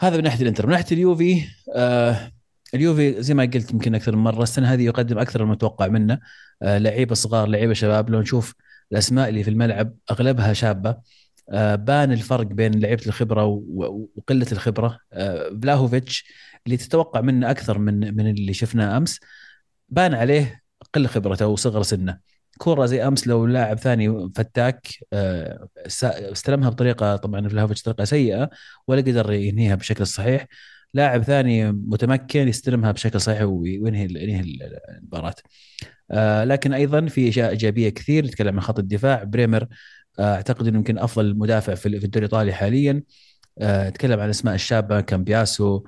هذا من ناحية الإنتر، من ناحية اليوفي آه اليوفي زي ما قلت يمكن أكثر من مرة السنة هذه يقدم أكثر المتوقع منه. آه لعيبة صغار لعيبة شباب. لو نشوف الأسماء اللي في الملعب أغلبها شابة. آه بان الفرق بين لعيبة الخبرة وقلة الخبرة. آه بلاهوفيتش اللي تتوقع منه أكثر من من اللي شفناه أمس بان عليه قلة خبرته وصغر سنه. كورة زي أمس لو لاعب ثاني فتاك آه، استلمها بطريقة طبعا فلافيتش طريقة سيئة ولا قدر ينهيها بشكل صحيح. لاعب ثاني متمكن يستلمها بشكل صحيح وينهي ينهي المباراة. آه، لكن أيضا في أشياء إيجابية كثير نتكلم عن خط الدفاع. بريمر آه، أعتقد إنه يمكن أفضل مدافع في الدوري الإيطالي حاليا. نتكلم عن الاسماء الشابة كامبياسو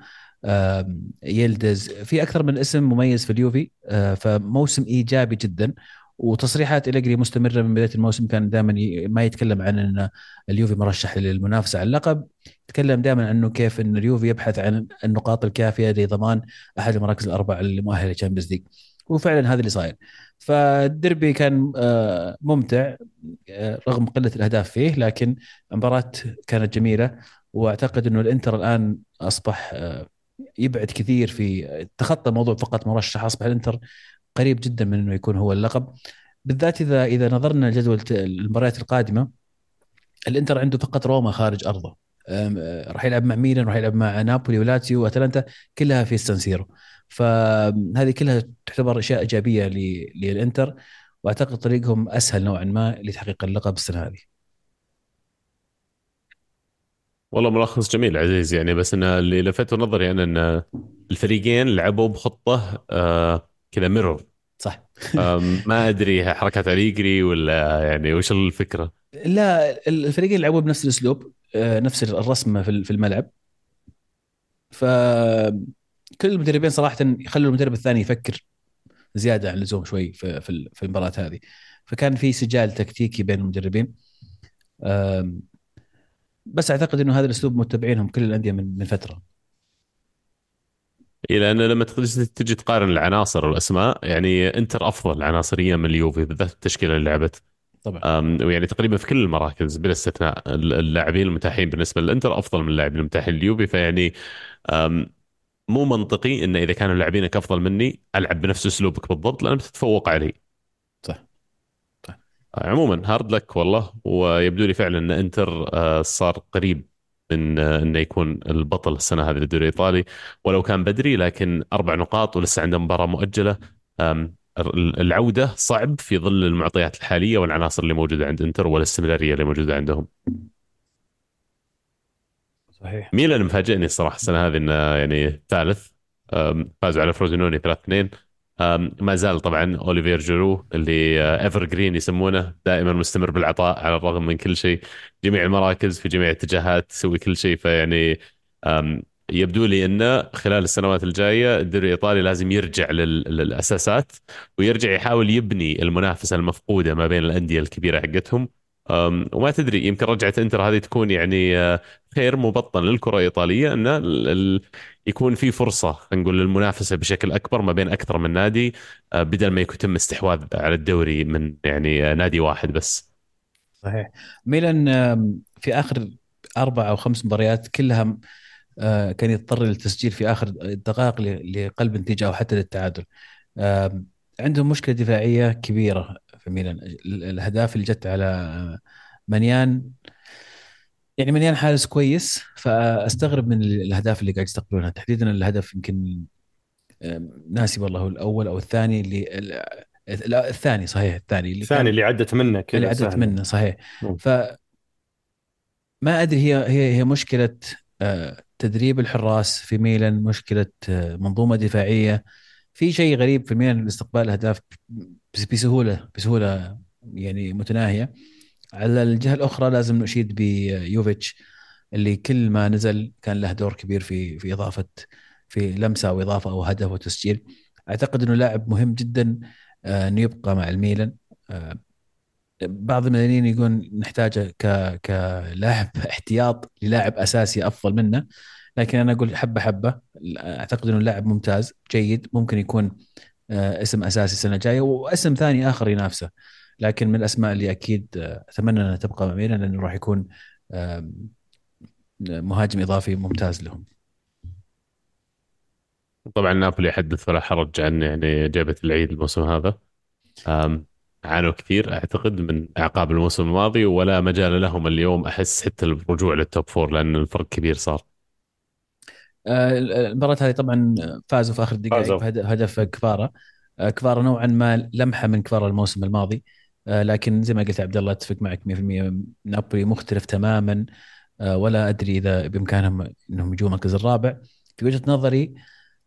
يلدز في أكثر من اسم مميز في اليوفي فموسم إيجابي جدا. وتصريحات إليجري مستمرة من بداية الموسم كان دائما ما يتكلم عن إن اليوفي مرشح للمنافسة على اللقب. يتكلم دائما عنه كيف إن اليوفي يبحث عن النقاط الكافية لضمان أحد المراكز الأربعة المؤهله لل Champions League. وفعلا هذا اللي صاير. فالدربي كان آه، ممتع آه، رغم قلة الأهداف فيه لكن المباراة كانت جميلة. وأعتقد إنه الإنتر الآن أصبح آه، يبعد كثير في تخطى موضوع فقط مرشح أصبح الإنتر قريب جدا من إنه يكون هو اللقب. بالذات إذا إذا نظرنا لجدول المباريات القادمة الإنتر عنده فقط روما خارج أرضه. راح يلعب مع ميلان راح يلعب مع نابولي ولاتسيو وأتلانتا كلها في سانسيرو فهذه كلها تعتبر أشياء إيجابية للإنتر وأعتقد طريقهم أسهل نوعا ما لتحقيق اللقب السنة هذه. والله ملخص جميل عزيز يعني بس أنا اللي لفته نظري أنا إن الفريقين لعبوا بخطة آه كذا mirror صح. ما أدري حركات اليجري ولا يعني وش الفكرة؟ لا الفريقين لعبوا بنفس الأسلوب آه، نفس الرسمه في الملعب. ف كل المدربين صراحة يخلوا المدرب الثاني يفكر زيادة عن اللزوم شوي في في المباراة هذه. فكان في سجال تكتيكي بين المدربين. بس أعتقد إنه هذا الأسلوب متبعينهم كل الأندية من فترة. إيه لأن لما تجي تقارن العناصر والأسماء يعني إنتر أفضل عناصريا من اليوفي بالذات التشكيلة اللي لعبت. طبعا. ويعني تقريبا في كل المراكز بلا استثناء اللاعبين المتاحين. بالنسبة للإنتر أفضل من اللاعبين المتاحين لليوفي فيعني مو منطقي إن إذا كانوا لاعبينك أفضل مني ألعب بنفس أسلوبك بالضبط لأن بتتفوق علي. صح. عموما هارد لك والله. ويبدو لي فعلا إن إنتر آه، صار قريب من انه يكون البطل السنة هذه للدوري الإيطالي. ولو كان بدري لكن أربع نقاط ولسه عنده مباراة مؤجلة. العودة صعب في ظل المعطيات الحالية والعناصر اللي موجودة عند إنتر والاستمرارية اللي موجودة عندهم. صحيح. ميلان مفاجئني الصراحة السنة هذه إنه يعني ثالث. فازوا على فروزينوني 3 2 ما زال طبعا أوليفير جيرو اللي ever آه، green يسمونه دائما مستمر بالعطاء على الرغم من كل شيء. جميع المراكز في جميع الاتجاهات تسوي كل شيء فيعني يبدو لي انه خلال السنوات الجاية الدوري الإيطالي لازم يرجع للأساسات ويرجع يحاول يبني المنافسة المفقودة ما بين الأندية الكبيرة حقتهم. وما تدري يمكن رجعة إنتر هذه تكون يعني آه، خير مبطن للكرة الإيطالية انه يكون في فرصة خلينا نقول للمنافسة بشكل أكبر ما بين أكثر من نادي آه، بدل ما يتم استحواذ على الدوري من يعني آه، نادي واحد بس. صحيح. ميلان في آخر أربع أو خمس مباريات كلها كان يضطر للتسجيل في آخر الدقائق لقلب النتيجة أو حتى للتعادل. عندهم مشكلة دفاعية كبيرة في ميلان الاهداف اللي جت على منيان يعني منيان حارس كويس فأستغرب من الأهداف اللي قاعد يستقبلونها. تحديدا الهدف يمكن ناسي والله هو الأول أو الثاني اللي لا الثاني صحيح الثاني اللي الثاني اللي عدت منه كذا اللي عدت منه صحيح. ف ما أدري هي هي هي مشكلة آه، تدريب الحراس في ميلان مشكلة آه، منظومة دفاعية. في شيء غريب في ميلان استقبال الاهداف بسهولة بسهولة يعني متناهية. على الجهة الأخرى لازم نشيد بيوفيتش اللي كل ما نزل كان له دور كبير في في إضافة في لمسة أو إضافة أو هدف وتسجيل أعتقد إنه لاعب مهم جدا آه، إنه يبقى مع الميلان. آه، بعض المدنيين يقول نحتاجه ك كلاعب احتياط للاعب أساسي أفضل منه. لكن أنا أقول حبة حبة. أعتقد إنه لاعب ممتاز جيد ممكن يكون آه، اسم أساسي السنة الجاية واسم ثاني آخر ينافسه. لكن من الأسماء اللي أكيد آه، أتمنى انها تبقى ميلان لأنه راح يكون مهاجم إضافي ممتاز لهم. طبعا نابولي حدث ولا حرج عن يعني جايب العيد الموسم هذا. عانوا كثير أعتقد من أعقاب الموسم الماضي ولا مجال لهم اليوم أحس حتى الرجوع لل top four لأن الفرق كبير صار. آه، المباراة هذه طبعا فازوا في آخر الدقائق فازوا. بهدف هدف كفارة آه، كفارة نوعا ما لمحة من كفارة الموسم الماضي. لكن زي ما قلت عبد الله أتفق معك 100% نابولي مختلف تماما آه، ولا أدري إذا بإمكانهم إنهم يجوا المركز الرابع. في وجهة نظري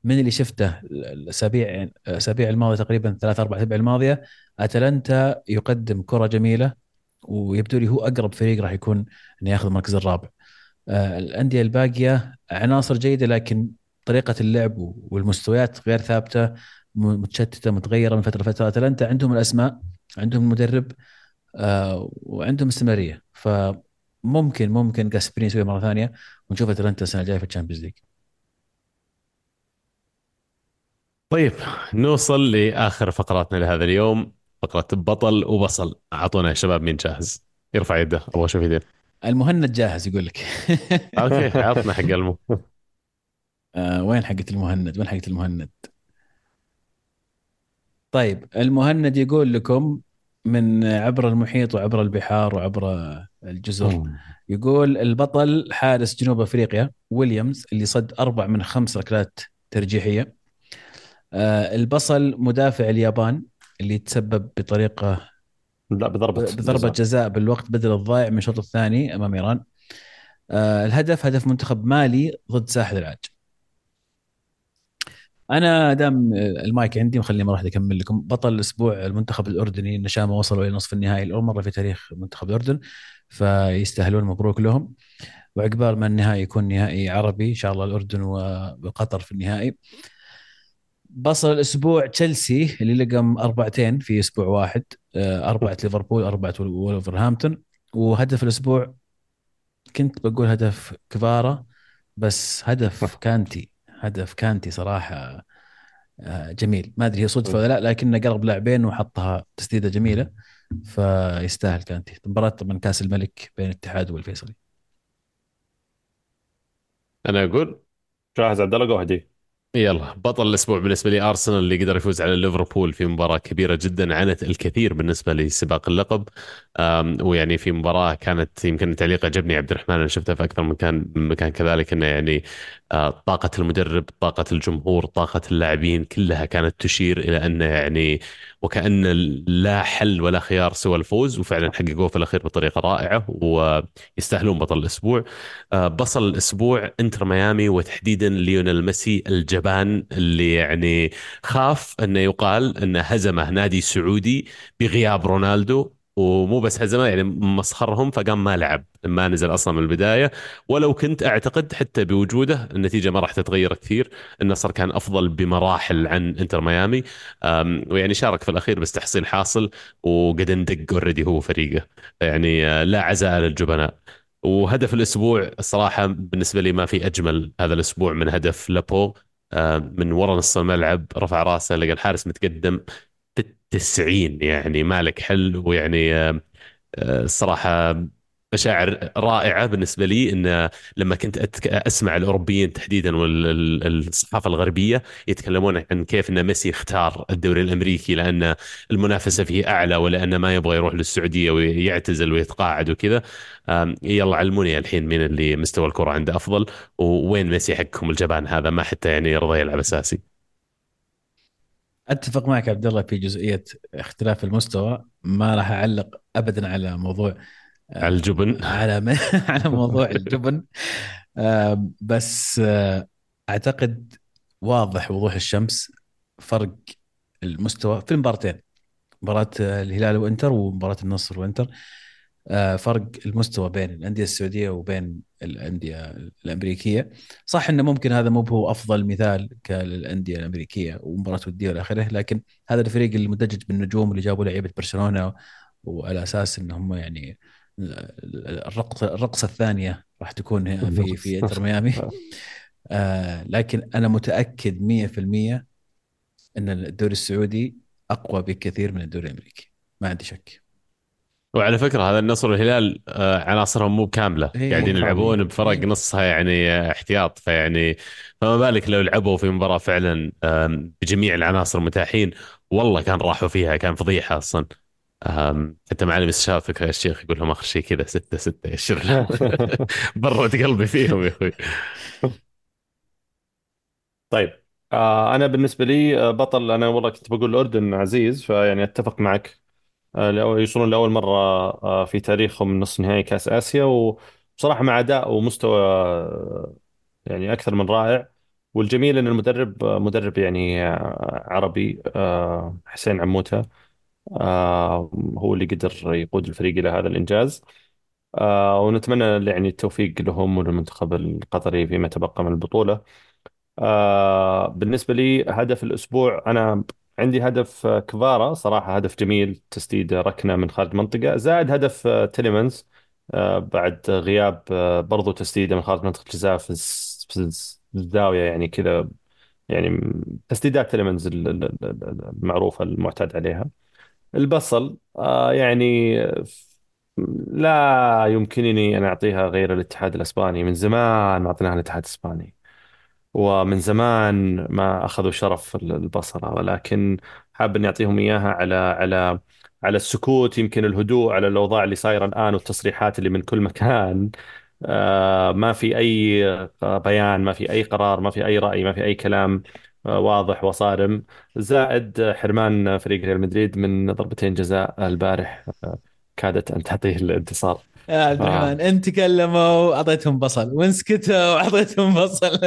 من اللي شفته الأسابيع الأسابيع الماضية تقريبا ثلاث أربع اسابيع الماضية أتلانتا يقدم كرة جميلة ويبدو لي هو أقرب فريق راح يكون إنه ياخذ المركز الرابع. آه، الأندية الباقية عناصر جيدة لكن طريقة اللعب والمستويات غير ثابتة متشتتة متغيرة من فترة لفترة. أتلانتا عندهم الأسماء عندهم المدرب آه، وعندهم استمرارية. فممكن ممكن جاسبريني يسويها مرة ثانية ونشوف أتلانتا السنة الجاية في ال Champions League. طيب نوصل لآخر فقراتنا لهذا اليوم. فقرة بطل وبصل. أعطونا يا شباب مين جاهز. يرفع يده أبغى أشوف يدين. المهند جاهز يقول لك. أوكي عطنا حق المو <laughs> آه وين حقة المهند؟ وين حقة المهند؟ طيب المهند يقول لكم من عبر المحيط وعبر البحار وعبر الجزر يقول البطل حارس جنوب أفريقيا ويليامز اللي صد أربع من خمس ركلات ترجيحية. آه البصل مدافع اليابان اللي تسبب بطريقة لا بضربة. بضربة جزاء بالوقت بدل الضائع من الشوط الثاني أمام إيران. آه الهدف هدف منتخب مالي ضد ساحل العاج. أنا دام المايك عندي مخليني ما راح أكمل لكم. بطل الأسبوع المنتخب الأردني النشامه وصلوا إلى نصف النهائي لأول مرة في تاريخ منتخب الأردن فيستاهلون مبروك لهم. وعقبال ما النهائي يكون نهائي عربي إن شاء الله الأردن وقطر في النهائي. بصل الأسبوع تشيلسي اللي لقم أربعتين في أسبوع واحد. آه، أربعة ليفربول أربعة ولفرهامبتون وهدف الأسبوع كنت بقول هدف كفارا بس هدف <laughs> كانتي. هدف كانتي صراحة آه، جميل. ما أدري هي صدفة ولا لا لكنه قرب لاعبين وحطها تسديدة جميلة فيستاهل كانتي مباراة طبعا كأس الملك بين الاتحاد والفيصلي. أنا أقول جاهز عبد الله جو هدي يلا بطل الأسبوع بالنسبة لي أرسنال اللي قدر يفوز على ليفربول في مباراة كبيرة جدا عانت الكثير بالنسبة لسباق اللقب. ويعني في مباراة كانت يمكن تعليق عجبني عبد الرحمن أنا شفتها في أكثر من مكان مكان كذلك إنه يعني آه، طاقة المدرب طاقة الجمهور طاقة اللاعبين كلها كانت تشير إلى أنه يعني وكأن لا حل ولا خيار سوى الفوز وفعلا حققوه في الأخير بطريقة رائعة ويستاهلون بطل الأسبوع. آه، بصل الأسبوع إنتر ميامي وتحديدا ليونيل ميسي الجبان اللي يعني خاف أنه يقال أنه هزمه نادي سعودي بغياب رونالدو. ومو بس هزمه يعني مسخرهم فقام ما لعب ما نزل أصلا من البداية. ولو كنت أعتقد حتى بوجوده النتيجة ما راح تتغير كثير النصر كان أفضل بمراحل عن إنتر ميامي. ويعني شارك في الأخير بس تحصيل حاصل وقد اندق already هو فريقه. يعني آه، لا عزاء للجبناء. وهدف الأسبوع الصراحه بالنسبة لي ما في أجمل هذا الأسبوع من هدف لابورت. آه، من ورا نص الملعب رفع راسه لقى الحارس متقدم. في التسعين يعني مالك حل ويعني آه، آه، الصراحه مشاعر رائعة بالنسبة لي. إن لما كنت. أسمع الأوروبيين تحديدا والصحافه الغربية يتكلمون عن كيف إن ميسي اختار الدوري الأمريكي لأن المنافسة فيه أعلى ولأن ما يبغى يروح للسعودية ويعتزل ويتقاعد وكذا. يلا علموني الحين مين اللي مستوى الكرة عنده أفضل ووين ميسي حقكم الجبان هذا؟ ما حتى يعني يرضى يلعب أساسي. أتفق معك عبد الله في جزئية اختلاف المستوى ما راح أعلق ابدا على موضوع آه، على الجبن. على <laughs> على موضوع <laughs> الجبن. آه، بس آه، أعتقد واضح وضوح الشمس فرق المستوى في المباراتين مباراة الهلال وإنتر ومباراة النصر وإنتر. فرق المستوى بين الأندية السعودية وبين الأندية الأمريكية. صح إنه ممكن هذا مو هو أفضل مثال كالأندية الأمريكية ومباراة ودية والى آخره لكن هذا الفريق المدجج بالنجوم اللي جابوا لعيبة برشلونة وعلى أساس إن هم يعني الرقصة الرقصة الثانية راح تكون في في إنتر ميامي. آه لكن أنا متأكد 100% إن الدوري السعودي أقوى بكثير من الدوري الأمريكي. ما عندي شك. وعلى فكرة هذا النصر والهلال آه، عناصرهم مو كامله قاعدين يلعبون. بفرق. نصها يعني احتياط. فيعني فما بالك لو لعبوا في مباراة فعلا بجميع العناصر متاحين. والله كان راحوا فيها كان فضيحة أصلا. حتى معلم الاستشافك يا شيخ يقول لهم اخر شيء كذا ستة ستة يشر <laughs> برد قلبي فيهم يا أخوي. طيب آه أنا بالنسبة لي آه، بطل أنا والله كنت بقول الاردن عزيز فيعني أتفق معك. يوصلون لأول مرة آه في تاريخهم نصف نهائي كأس آسيا. وبصراحة مع أداء ومستوى آه، يعني أكثر من رائع. والجميل إن المدرب آه، مدرب يعني آه، عربي آه حسين عموتة آه هو اللي قدر يقود الفريق إلى هذا الإنجاز. آه ونتمنى يعني التوفيق لهم وللمنتخب القطري فيما تبقى من البطولة. آه بالنسبة لي هدف الأسبوع أنا عندي هدف آه، كفارا. صراحة هدف جميل تسديد ركنة من خارج المنطقة. زائد هدف آه، تيليمنز آه بعد غياب برضو تسديدة من خارج منطقة الجزاء في الز- في الز- في الزاوية يعني كذا يعني تسديدات تيليمانز ال- ال- ال- المعروفة المعتاد عليها. البصل يعني لا يمكنني أن أعطيها غير الاتحاد الأسباني. من زمان ما أعطيناها الاتحاد الإسباني. ومن زمان ما أخذوا شرف البصلة ولكن حاب أن يعطيهم إياها على على على السكوت يمكن الهدوء على الأوضاع اللي صايرة الآن والتصريحات اللي من كل مكان. آه، ما في أي بيان ما في أي قرار ما في أي رأي ما في أي كلام آه، واضح وصارم. زائد حرمان فريق ريال مدريد من ضربتين جزاء البارح آه، كادت أن تعطيه الانتصار. يا عبد آه. الرحمن انت تكلموا اعطيتهم بصل وان سكتوا اعطيتهم بصل.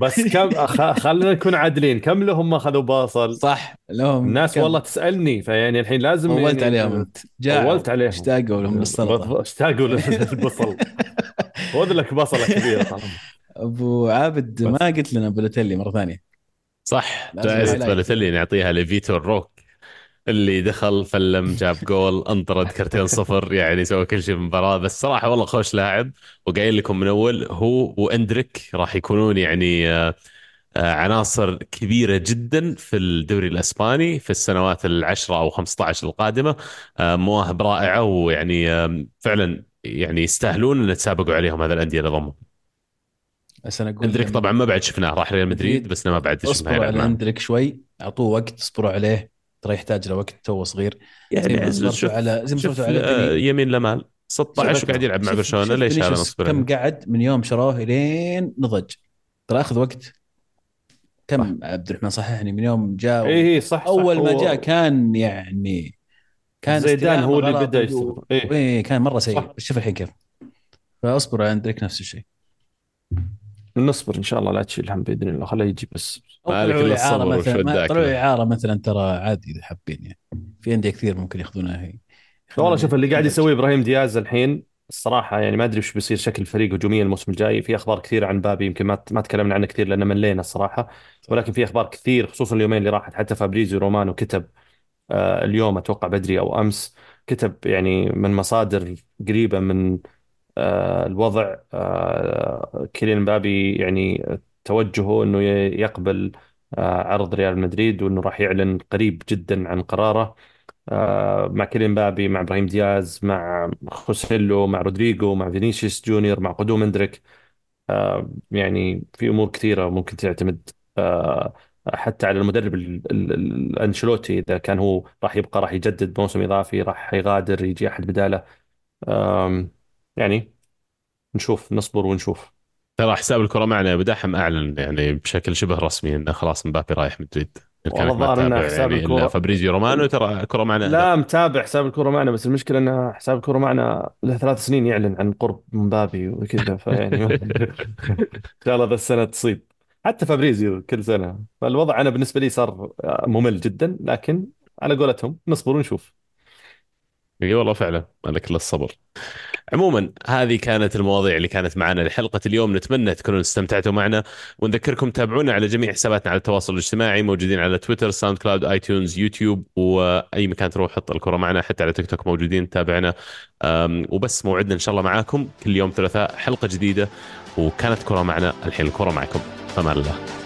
بس كم أخ... خلينا نكون عادلين كم لهم أخذوا باصل صح لهم الناس كم؟ والله تسألني فيعني الحين لازم طولت يعني عليهم. انت طولت عليهم. اشتاقوا لهم للسلطه اشتاقوا للبصل <laughs> خذ لك بصلة كبيرة طالما أبو عابد بس. ما قلت لنا بلوتيلي مرة ثانية. صح جائزة. بالوتيلي نعطيها لفيتور روكي اللي دخل فلم جاب جول انطرد كرتين صفر يعني سوى كل شيء في المباراة. بس صراحة والله خوش لاعب وقايل لكم من أول هو وإندريك راح يكونون يعني آه، آه، عناصر كبيرة جدا في الدوري الأسباني في السنوات العشرة أو 15 القادمة. آه، مواهب رائعة ويعني فعلا يعني يستاهلون إن تسابقوا عليهم هذا الأندية اللي ضمهم بس أنا أقول إندريك طبعا ما بعد شفناه راح ريال مدريد بس ما بعد شفناه اصبروا على. إندريك شوي أعطوه وقت أصبروا عليه. ترى يحتاج له وقت توه صغير زي ما يعني شوف على زي ما شوف على آه،. يمين لمال 16 شوف- وقاعد يلعب مع برشلونة ليش هذا نصبر كم؟ قعد من يوم شروه لين نضج ترى أخذ وقت كم عبد الرحمن صححني من يوم جاء اي اي صح صح أول ما هو- جاء كان يعني كان زيدان هو اللي بدأ و- يستلم. إيه. إيه كان مرة سيء صح. شوف الحين كيف فاصبروا على اندريك نفس الشيء نصبر إن شاء الله لا تشيل هم بإذن الله. خليه يجي بس. مالك اعاره الصبر مثلا طلعوا. اعاره مثلا ترى عادي إذا حابين يعني. في انديه كثير ممكن ياخذونها هي والله شوف اللي قاعد يسويه إبراهيم دياز الحين الصراحة يعني ما أدري وش بيصير شكل الفريق هجوميا الموسم الجاي. في أخبار كثيرة عن مبابي يمكن ما ما تكلمنا عنه كثير لأن ملينا الصراحة. ولكن في أخبار كثير خصوصا اليومين اللي راحت حتى فابريزيو رومانو كتب آه، اليوم أتوقع بدري أو أمس كتب يعني من مصادر قريبة من الوضع آه، كيليان مبابي يعني توجهه إنه يقبل آه، عرض ريال مدريد وإنه راح يعلن قريب جدا عن قراره آه، مع كيليان مبابي مع إبراهيم دياز مع خوسيلو مع رودريجو مع فينيسيوس جونيور مع قدوم إندريك. آه، يعني في أمور كثيرة ممكن تعتمد آه، حتى على المدرب ال- ال- ال- الانشيلوتي إذا كان هو راح يبقى راح يجدد موسم إضافي راح يغادر يجي أحد بداله. يعني نشوف نصبر ونشوف. ترى حساب الكرة معنا يا ابو دحم أعلن يعني بشكل شبه رسمي انه خلاص مبابي رايح مدريد. والله الظاهر تتابع حساب يعني إلا فابريزيو رومانو ترى الكرة معنا لا متابع حساب الكرة معنا بس المشكلة إن حساب الكرة معنا له ثلاث سنين يعلن عن قرب مبابي وكذا فيعني إن شاء الله ذا السنة تصيب. حتى فابريزيو كل سنة. فالوضع أنا بالنسبة لي صار ممل جدا لكن على قولتهم نصبر ونشوف. إي والله فعلا مالك الا الصبر. عموما هذه كانت المواضيع اللي كانت معنا لحلقة اليوم. نتمنى تكونوا استمتعتوا معنا. ونذكركم تابعونا على جميع حساباتنا على التواصل الاجتماعي موجودين على تويتر ساوند كلاود اي تيونز يوتيوب وأي مكان تروح حط الكرة معنا حتى على تيك توك موجودين. تابعنا. وبس موعدنا إن شاء الله معاكم كل يوم ثلاثاء حلقة جديدة. وكانت كرة معنا الحين الكرة معكم. فمان الله.